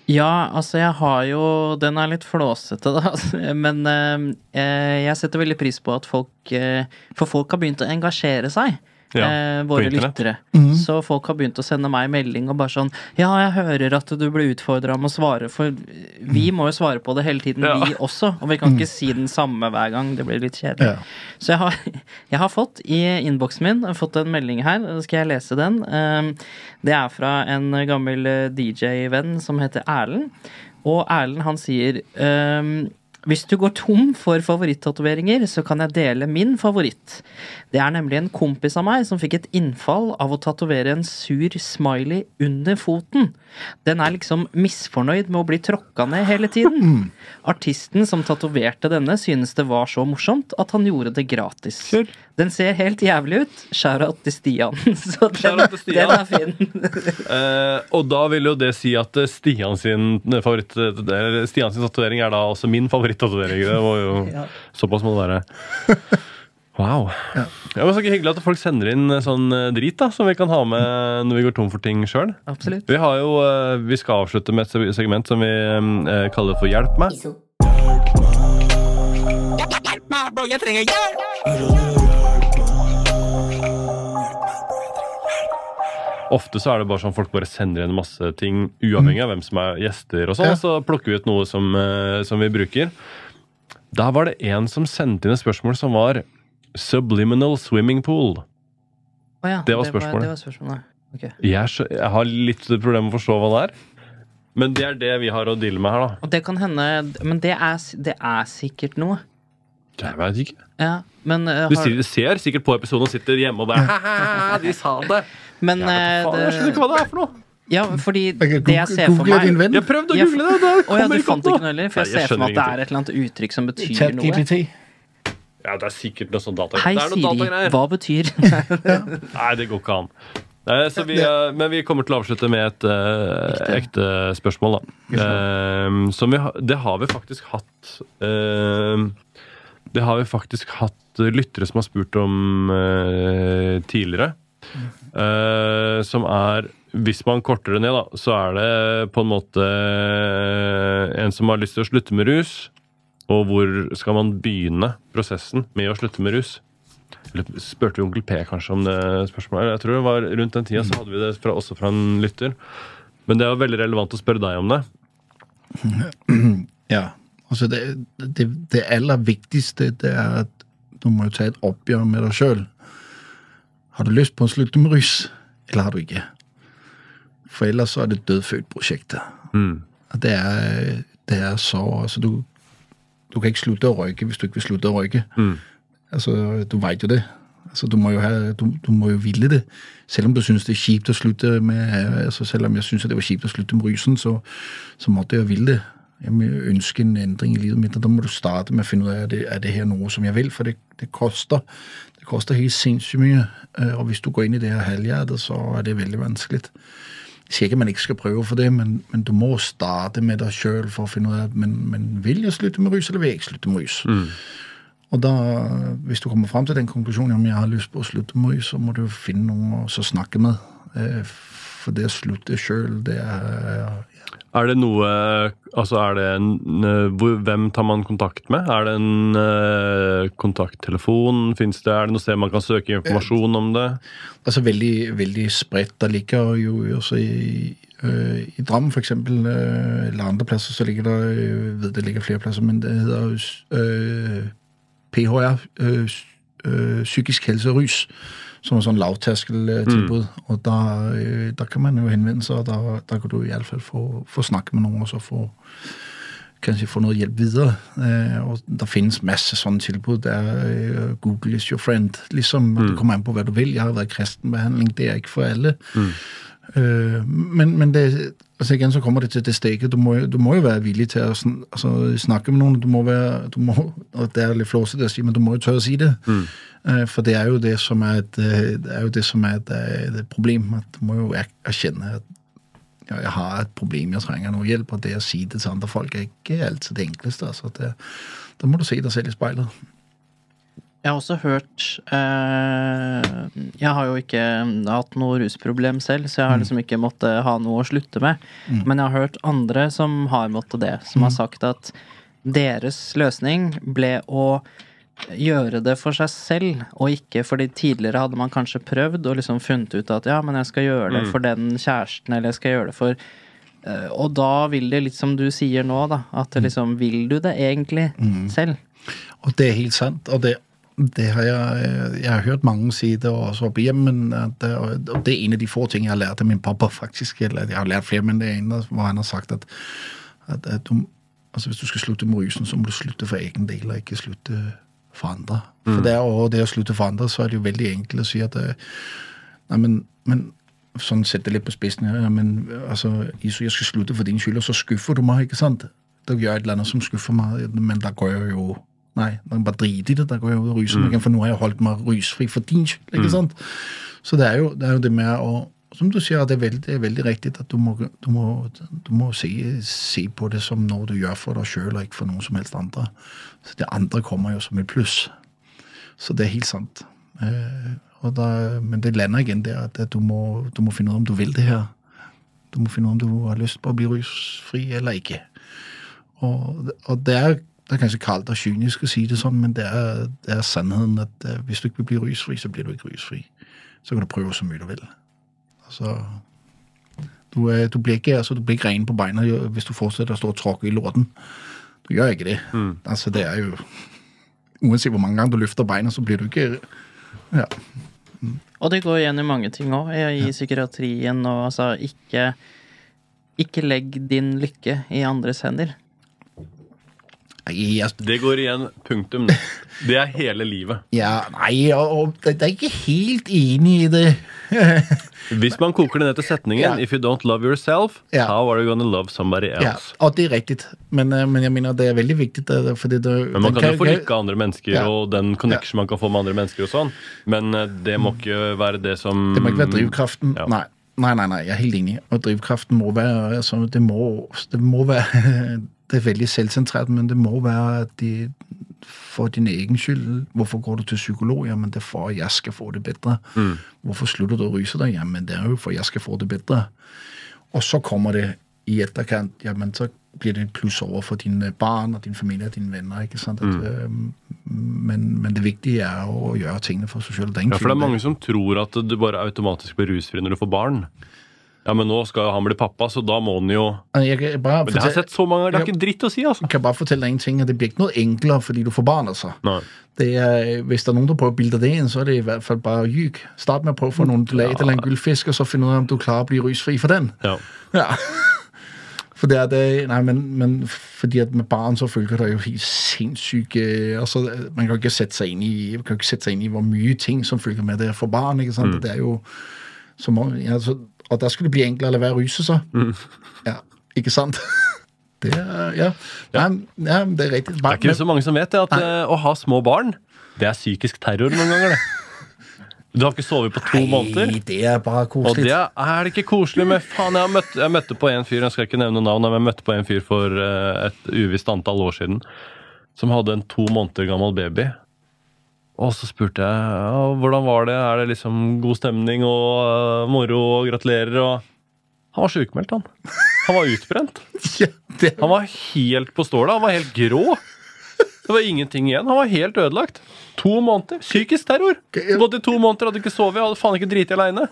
Ja, altså jeg har jo Den er litt flåsete, da. Men eh, jeg setter veldig pris på at folk eh, For folk har begynt å engasjere seg. Ja, eh, våre lyttere. lyttere. Så folk har begynt å sende meg melding og bare sånn Ja, jeg hører at du ble utfordra om å svare, for vi må jo svare på det hele tiden, Ja. vi også. Og vi kan ikke si den samme hver gang. Det blir litt kjedelig. Ja. Så jeg har, jeg har fått i innboksen min fått en melding her. Skal jeg lese den? Um, Det er fra en gammel eh, DJ-venn som heter Erlend. Og Erlend han sier um, hvis du går tom for favorittatoveringer, så kan jeg dele min favoritt. Det er nemlig en kompis av meg som fikk et innfall av å tatovere en sur smiley under foten. Den er liksom misfornøyd med å bli tråkka ned hele tiden. Artisten som tatoverte denne, synes det var så morsomt at han gjorde det gratis. Den ser helt jævlig ut. Shout-out til Stian. Så den, Stian. den er fin. uh, og da vil jo det si at eh, Stian sin favoritt eller Stian sin tatovering er da også min favorittatovering. Det var jo Ja. Såpass må det være. Wow. Ja. men så hyggelig at folk sender inn eh, sånn eh, drit da som vi kan ha med når vi går tom for ting sjøl. Vi, har jo, eh, vi skal avslutte med et segment som vi eh, kaller for Hjelp meg. Ofte så er det bare sånn folk bare sender inn masse ting uavhengig av hvem som er gjester, og sånn, Ja. så plukker vi ut noe som, eh, som vi bruker. Da var det en som sendte inn et spørsmål som var Subliminal swimming pool. Oh ja, Det var spørsmålet. Det var spørsmålet. Okay. Jeg, jeg har litt problemer med å forstå hva det er. Men det er det vi har å deale med her, da. Og det kan hende Men det er, det er sikkert noe. Jeg veit ikke. Ja, men Du har- Du ser sikkert på episoden og sitter hjemme og bare «Haha, De sa det! Men Jeg, vet eh, faen, jeg skjønner ikke hva det er for noe. Ja, fordi det jeg ser for google din meg venn. Jeg prøvde å Ja, google det, det Å ja, kommer du ikke fant ikke noe. heller? For Nei, jeg ser for meg at det skjønner er et eller annet uttrykk som betyr noe. Ja, det er sikkert noe sånn data. Hei, det er noe Siri. datagreier. Hva betyr Nei, det går ikke an. Eh, Så vi, eh, men vi kommer til å avslutte med et eh, ekte spørsmål, da. Eh, som vi, har- det har vi faktisk hatt eh, Det har vi faktisk hatt lyttere som har spurt om eh, tidligere. Eh, som er Hvis man korter det ned, da, så er det på en måte eh, en som har lyst til å slutte med rus. Og hvor skal man begynne prosessen med å slutte med rus? Eller spurte vi onkel P kanskje om det spørsmålet? Jeg tror det var Rundt den tida så hadde vi det fra, også fra en lytter. Men det er jo veldig relevant å spørre deg om det. Ja. Altså det, det, det aller viktigste det er at du må jo ta et oppgjør med deg sjøl. Har du lyst på å slutte med rus, eller har du ikke? For ellers så er det dødfødt-prosjektet. Det, er, det er så altså du, du kan ikke slutte å røyke hvis du ikke vil slutte å røyke. Altså, du veit jo det. Altså, du, må jo ha, du, du må jo ville det. Selv om du syns det er kjipt å slutte med altså, Selv om jeg syns det var kjipt å slutte med rusen, så, så måtte jeg jo ville det. Jeg må ønske en endring i livet mitt, og da må du starte med å finne ut av er det, er det her noe som jeg vil, for det, det koster. Det koster helt sinnssykt mye. Eh, Og hvis du går inn i det her halvhjertet, så er det veldig vanskelig. Jeg sier ikke at man ikke skal prøve for det, men, men du må starte med deg sjøl for å finne ut av men, men vil jeg slutte med rus, eller vil jeg ikke slutte med rus. Og da, hvis du kommer fram til den konklusjonen om jeg har lyst på å slutte med rus, så må du finne noen å snakke med. Eh, For det å slutte sjøl, det er Er det noe Altså, er det en eh, Hvem tar man kontakt med? Er det en uh, kontakttelefon? Fins det, er det noe sted man kan søke informasjon om det? altså veldig, veldig spredt. Det ligger jo også i, øh, i Drammen, øh, eller andre plasser, så ligger det Jeg vet det ligger flere plasser, men det heter jo PHR, psykisk helse og rus, som er sånn lavterskeltilbud. Og der, da, kan man jo henvende seg, og der, da kan du iallfall få, få snakke med noen og så få kanskje få noe hjelp videre. Eh, og det finnes masse sånne tilbud. Det er eh, Google is your friend. liksom. mm. Det kommer an på hva du vil. Jeg har vært kristenbehandling, det er ikke for alle. Øh, men men det, altså igjen så kommer det til det steget. Du må, du må jo være villig til å sn altså, snakke med noen. Du må være, du må, og Det er litt flåsete å si, men du må jo tørre å si det. Øh, For det er jo det som er et, øh, det er, jo det som er et, øh, et problem. At må jo er- erkjenne at ja, jeg har et problem, jeg trenger noe hjelp. Og det å si det til andre folk er ikke alltid det enkleste. Altså, det, da må du se deg selv i speilet. Jeg har også hørt eh, Jeg har jo ikke hatt noe rusproblem selv, så jeg har liksom ikke måttet ha noe å slutte med. Men jeg har hørt andre som har måttet det, som har sagt at deres løsning ble å gjøre det for seg selv, og ikke fordi tidligere hadde man kanskje prøvd og liksom funnet ut at ja, men jeg skal gjøre det for den kjæresten, eller jeg skal gjøre det for eh, Og da vil det litt som du sier nå, da, at liksom Vil du det egentlig selv? Og det er helt sant. Og det, det har jeg, jeg har hørt mange si det også opp igjennom. men det- og det er en av de få ting jeg har lært av min pappa, faktisk. Eller jeg har lært flere, men det er en hvor han har sagt at, at, at du, altså hvis du skal slutte med rusen, så må du slutte for egen del, og ikke slutte for andre. For det, er, det å slutte for andre, så er det jo veldig enkelt å si at eh, Nei, men, men sånn sette litt på spissen her, men altså, jeg skal slutte for din skyld, og så skuffer du meg, ikke sant? Da gjør jeg et eller annet som skuffer meg, men da går jeg jo Nei, da bare driter i det. Da går jeg jo og ryser meg igjen, for nå har jeg holdt meg rusfri for din skyld. ikke sant? Så det er, jo, det er jo det med å Som du sier, det er veldig, det er veldig riktig at du må, du må, du må se, se på det som noe du gjør for deg sjøl, og ikke for noen som helst andre. Så det andre kommer jo som et pluss. Så det er helt sant. Eh, da, men det lander igjen der at du må, du må finne ut om du vil det her. Du må finne ut om du har lyst på å bli rusfri eller ikke. Og, og det, er, det er kanskje kaldt og kynisk å si det sånn, men det er, det er sannheten at eh, hvis du ikke vil bli rusfri, så blir du ikke rusfri. Så kan du prøve så mye du vil. Altså, du, du, blir ikke, altså, du blir ren på beina hvis du fortsetter å stå og tråkke i låten. Du gjør ikke det. Altså, det er jo Uansett hvor mange ganger du løfter beina, så blir du ikke ja. Og det går igjen i mange ting òg, i psykiatrien og altså ikke Ikke legg din lykke i andres hender. Nei, jeg, Det går igjen. Punktum. Det er hele livet. ja, nei og, det, jeg er ikke helt enig i det. Hvis man koker det ned til setningen Ja. If you don't love yourself, Ja. how are you gonna love somebody Ja, else? og det er riktig, men, eh, men jeg mener det er veldig viktig. det- Fordi det, Men man kan, kan jo få av andre mennesker Ja. og den connection man kan få med andre mennesker og sånn. Men eh, det må ikke være det som Det må ikke være drivkraften. Ja. Nei. Nei, nei, nei, jeg er helt enig. Og drivkraften må være altså, det, må, det må være Det er veldig selvsentrert, men det må være at de, for din egen skyld. Hvorfor går du til psykolog? Jamen, det er for at jeg skal få det bedre. Hvorfor slutter du å ruse deg? Jamen, det er jo for at jeg skal få det bedre. Og så kommer det i etterkant, jamen, så blir det et pluss over for dine barn og din familie og dine venner. ikke sant? At, mm. men, men det viktige er å gjøre tingene for seg sjøl. Ja, for det er mange som tror at du bare automatisk blir rusfri når du får barn. Ja, men nå skal jo han bli pappa, så da må han jo Jeg kan bare Men det har jeg sett så mange ganger, det er ikke dritt å si, altså. jeg kan bare fortelle deg en ting, at det blir ikke noe enklere fordi du får barn. altså. Det er, hvis det er noen som prøver å bilde det inn, så er det i hvert fall bare ljug. Start med å prøve å få til å lete eller en gullfisk, og så finne ut om du klarer å bli rusfri for den. Ja. Ja. For det er det, nei, men, men fordi at med barn så følger det jo helt sinnssyke altså, Man kan ikke sette seg inn i man kan ikke sette seg inn i hvor mye ting som følger med det for barn. ikke sant? Det er jo så mange, ja, så, Og der skulle det bli enklere å å ruse seg. Ja, ikke sant? Det er, ja. Ja. ja, det er riktig. Det er ikke så mange som vet det, at Nei. å ha små barn, det er psykisk terror noen ganger, det. Du har ikke sovet på to måneder. Nei, det er bare Og koselig. det er, det ikke koselig med Faen, jeg, møtt, jeg møtte på en fyr, jeg skal ikke nevne navn, men jeg møtte på en fyr for eh, et uvisst antall år siden som hadde en to måneder gammel baby. Og så spurte jeg hvordan var det, er det liksom god stemning og eh, moro og gratulerer og Han var sjukmeldt, han. Han var utbrent. Han var helt på stålet. Han var helt grå. Det var ingenting igjen. Han var helt ødelagt. To måneder. Psykisk terror. Gått i to måneder, hadde ikke sovet, hadde faen ikke driti aleine.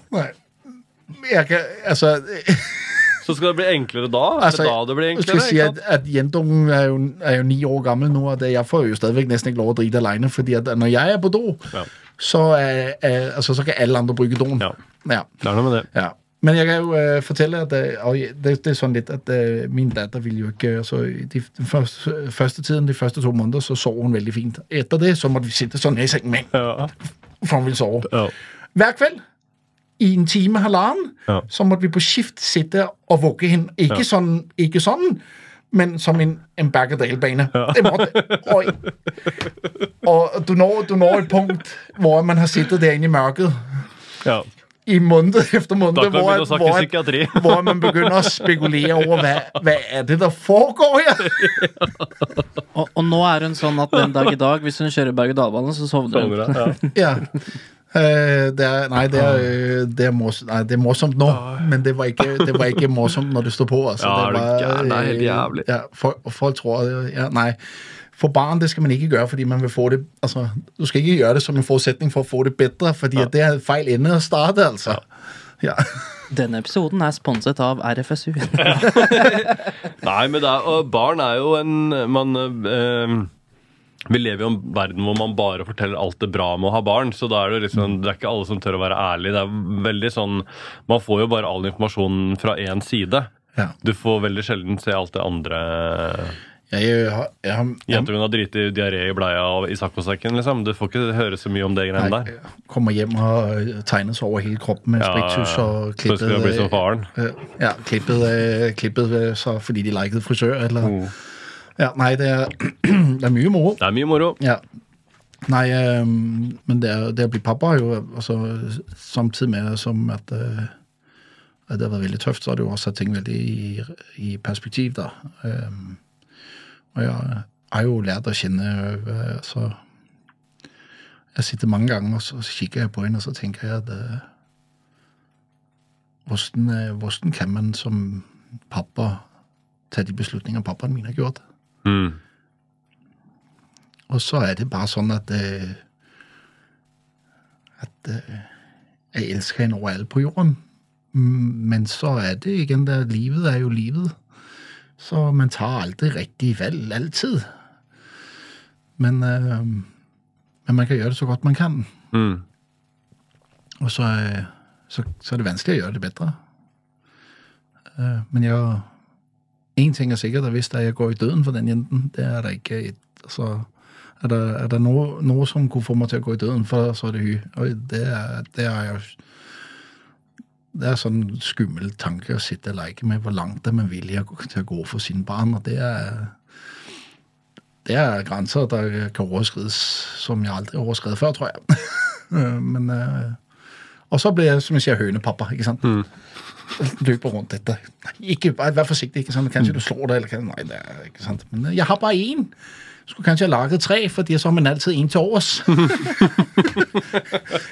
altså, Så skal det bli enklere da? Altså da det blir jeg skal enklere? si at, at jentungen er jo, er jo ni år gammel nå, og jeg får jo stadigvæk nesten ikke lov å drite alene, fordi at når jeg er på do, Ja. så, er, er, altså, så kan alle andre bruke doen. Ja. Ja, Det er noe med det. ja. Men jeg kan jo uh, fortelle at og det, det er sånn litt at uh, min datter vil jo ikke altså, de, første, første tiden, de første to måneder, så sov hun veldig fint. Etter det så måtte vi sitte sånn i sengen med Ja. for hun ville sove. Ja. Hver kveld. I en time, halvannen. Ja. Så måtte vi på skift sitte og vugge henne. Ikke, Ja. sånn, ikke sånn, men som en, en berg-og-dal-bane. Det måtte- Og, og du, når, du når et punkt hvor man har sittet der inne i mørket Ja. i måned efter måned, hvor, hvor, hvor man begynner å spekulere over hva, hva er det der foregår her. Og, og nå er hun sånn at den dag i dag, hvis hun kjører berg-og-dal-bane, så sovner hun. Ja. Ja. Eh, det er, nei, det er, eh, det, er mås, nei, det er morsomt nå, men det var, ikke, det var ikke morsomt når det står på. Altså. Ja, det var. Det er helt eh, jævlig. Ja, folk, folk tror ja, Nei. For barn det skal man ikke gjøre, fordi man vil få det altså, Du skal ikke gjøre det som en forutsetning for å få det bedre, fordi at det er feil ende å starte, altså. Ja. Denne episoden er sponset av RFSU. Nei, men det er, og barn er jo en man, eh, Vi lever jo i en verden hvor man bare forteller alt det bra med å ha barn. Så da er det liksom, det er ikke alle som tør å være ærlig. Det er veldig sånn, Man får jo bare all informasjonen fra én side. Ja. Du får veldig sjelden se alt det andre. Jeg, jeg, jeg, Jentungen har driti i diaré i bleia og i saccosekken. Liksom. Du får ikke høre så mye om det greiene der. kommer hjem og tegner seg over hele kroppen med Ja, sprittus og så bli som klippet faren. eh, Ja, klippet, eh, klippet eh, så fordi de liket frisør, eller Mm. Ja, nei, det er, det er mye moro. Det er mye moro. Ja. Nei, eh, men det, det å bli pappa er jo altså, samtidig med som at, eh, at det har vært veldig tøft, så har det jo også satt ting veldig i, i perspektiv, da. Eh, og jeg har jo lært å kjenne så altså, Jeg sitter mange ganger og så kikker jeg på henne, og så tenker jeg at eh, hvordan, eh, hvordan kan man som pappa ta de beslutninger pappaen min har gjort? Mm. Og så er det bare sånn at eh, At eh, jeg elsker henne over på jorden. Mm, Men så er det igjen der Livet er jo livet. Så man tar aldri riktig vel. Alltid. Men, eh, men man kan gjøre det så godt man kan. Mm. Og så, så, så er det vanskelig å gjøre det bedre. Men jeg Én ting er sikkert, og hvis jeg går i døden for den jenten, det er det ikke et, altså, Er det, er det noe, noe som kunne få meg til å gå i døden for, så er det hun. Det er, det er jo Det er sånn skummel tanke å sitte og leke med hvor langt det er man villig til å gå for sine barn. Og det er det er grenser der kan overskrides som jeg aldri har overskredet før, tror jeg. Men eh, Og så blir jeg, som jeg sier, hønepappa. ikke sant? Løper rundt dette. Ikke, bare Vær forsiktig. ikke sant? Kanskje du slår det, eller Nei, det er ikke sant. Men eh, jeg har bare én. Skulle kanskje ha laget tre, fordi så har man alltid en til overs.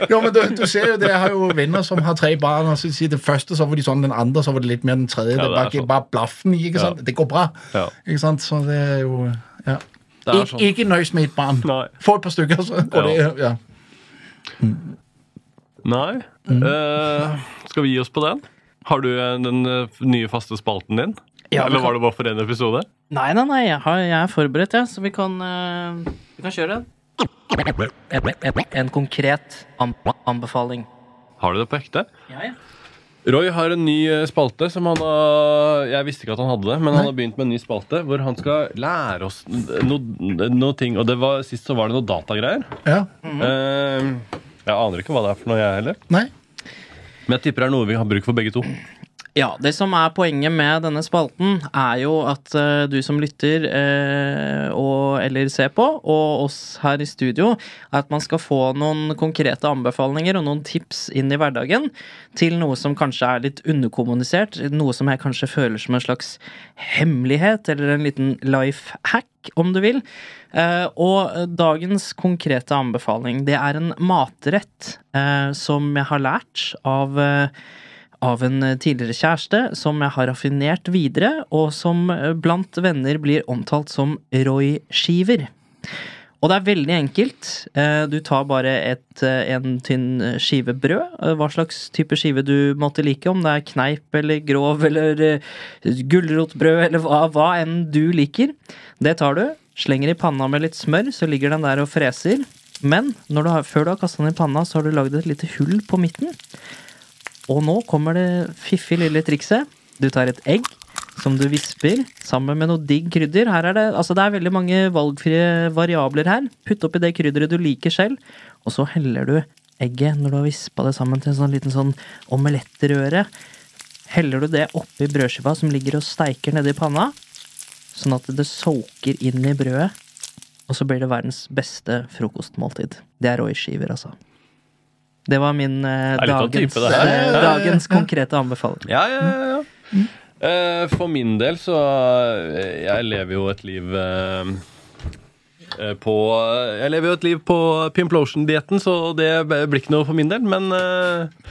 jo, men du, du ser jo det. Jeg har jo venner som har tre barn, og så sier det første, så var de sånn, den andre, så var det litt mer den tredje. Ja, det det er sånn. bare blaffen i, ikke sant? Det går bra. Ja. Ikke sant? Så det er jo ja. Det er Ik sånn. Ikke nøys med et barn. Nei. Få et par stykker, så går Ja. det ja. Nei. Eh, skal vi gi oss på den? Har du eh, den eh, nye faste spalten din? Ja, Eller Eller kan- var det bare for én episode? Nei, nei, nei, jeg, har, jeg er forberedt, jeg, så vi kan, uh, vi kan kjøre den. En konkret anbefaling. Har du det på ekte? Ja, ja. Roy har en ny spalte som han har Jeg visste ikke at han hadde det, men han har begynt med en ny spalte hvor han skal lære oss noe no ting. Og det var, sist så var det noe datagreier. ja. Eh, jeg aner ikke hva det er for noe, jeg heller. Nei. Men jeg tipper det er noe vi har bruk for begge to. Ja, det som er poenget med denne spalten, er jo at uh, du som lytter uh, og, eller ser på, og oss her i studio, er at man skal få noen konkrete anbefalinger og noen tips inn i hverdagen til noe som kanskje er litt underkommunisert, noe som jeg kanskje føler som en slags hemmelighet, eller en liten life hack, om du vil. Uh, og dagens konkrete anbefaling, det er en matrett som jeg har lært av av en tidligere kjæreste som jeg har raffinert videre, og som eh, blant venner blir omtalt som Roy-skiver. Og det er veldig enkelt. Eh, Du tar bare et, eh, en tynn skive brød. eh, Hva slags type skive du måtte like, om det er kneip eller grov eller eh, gulrotbrød eller hva, hva enn du liker. Det tar du, slenger i panna med litt smør, så ligger den der og freser. Men du har, før du har kasta den i panna, så har du lagd et lite hull på midten. Og nå kommer det fiffige lille trikset. Du tar et egg som du visper sammen med noe digg krydder. Her er det, altså det er veldig mange valgfrie variabler her. Putt oppi det krydderet du liker selv, og så heller du egget, når du har vispa det sammen til en sånn liten sånn omelettrøre, heller du det oppi brødskiva som ligger og steiker nedi panna, sånn at det soaker inn i brødet, og så blir det verdens beste frokostmåltid. Det er Roy-skiver, altså. Det var min eh, dagens, type, det eh, dagens konkrete anbefaling. Ja, ja, ja. ja. Eh, for min del så eh, Jeg lever jo et liv eh, eh, på Jeg lever jo et liv på Pimplotion-dietten, så det blir ikke noe for min del. Men eh,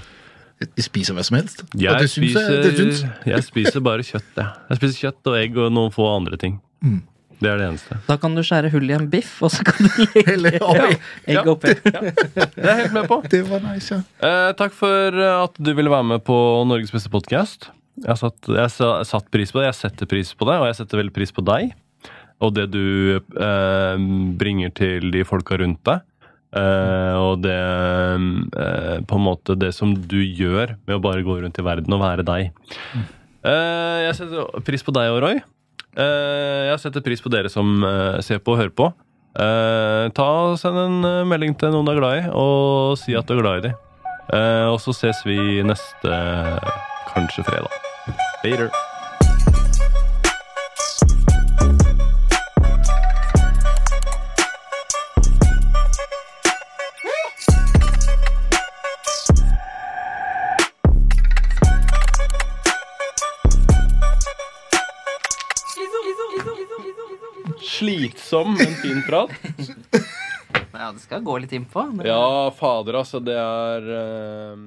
Jeg spiser hva som helst. Og jeg, spiser, syns jeg, det syns. spiser, jeg spiser bare kjøtt. Ja. Jeg spiser kjøtt og egg og noen få andre ting. Mm. Det er det eneste. Da kan du skjære hull i en biff, og så kan du legge Ja. egg oppi. Det er jeg helt med på. det var nice, ja. Eh, takk for at du ville være med på Norges beste podkast. Jeg, har satt- jeg sa- satt pris på det, jeg setter pris på det, og jeg setter veldig pris på deg. Og det du eh, bringer til de folka rundt deg. Eh, og det eh, På en måte det som du gjør med å bare gå rundt i verden og være deg. Eh, jeg setter pris på deg og Roy. Eh, jeg setter pris på dere som eh, ser på og hører på. Eh, ta og Send en melding til noen du er glad i, og si at du er glad i dem. Og så ses vi neste kanskje fredag. Later. Slitsom, men fin prat. Ja, det skal gå litt innpå. Ja, fader, altså. Det er eh,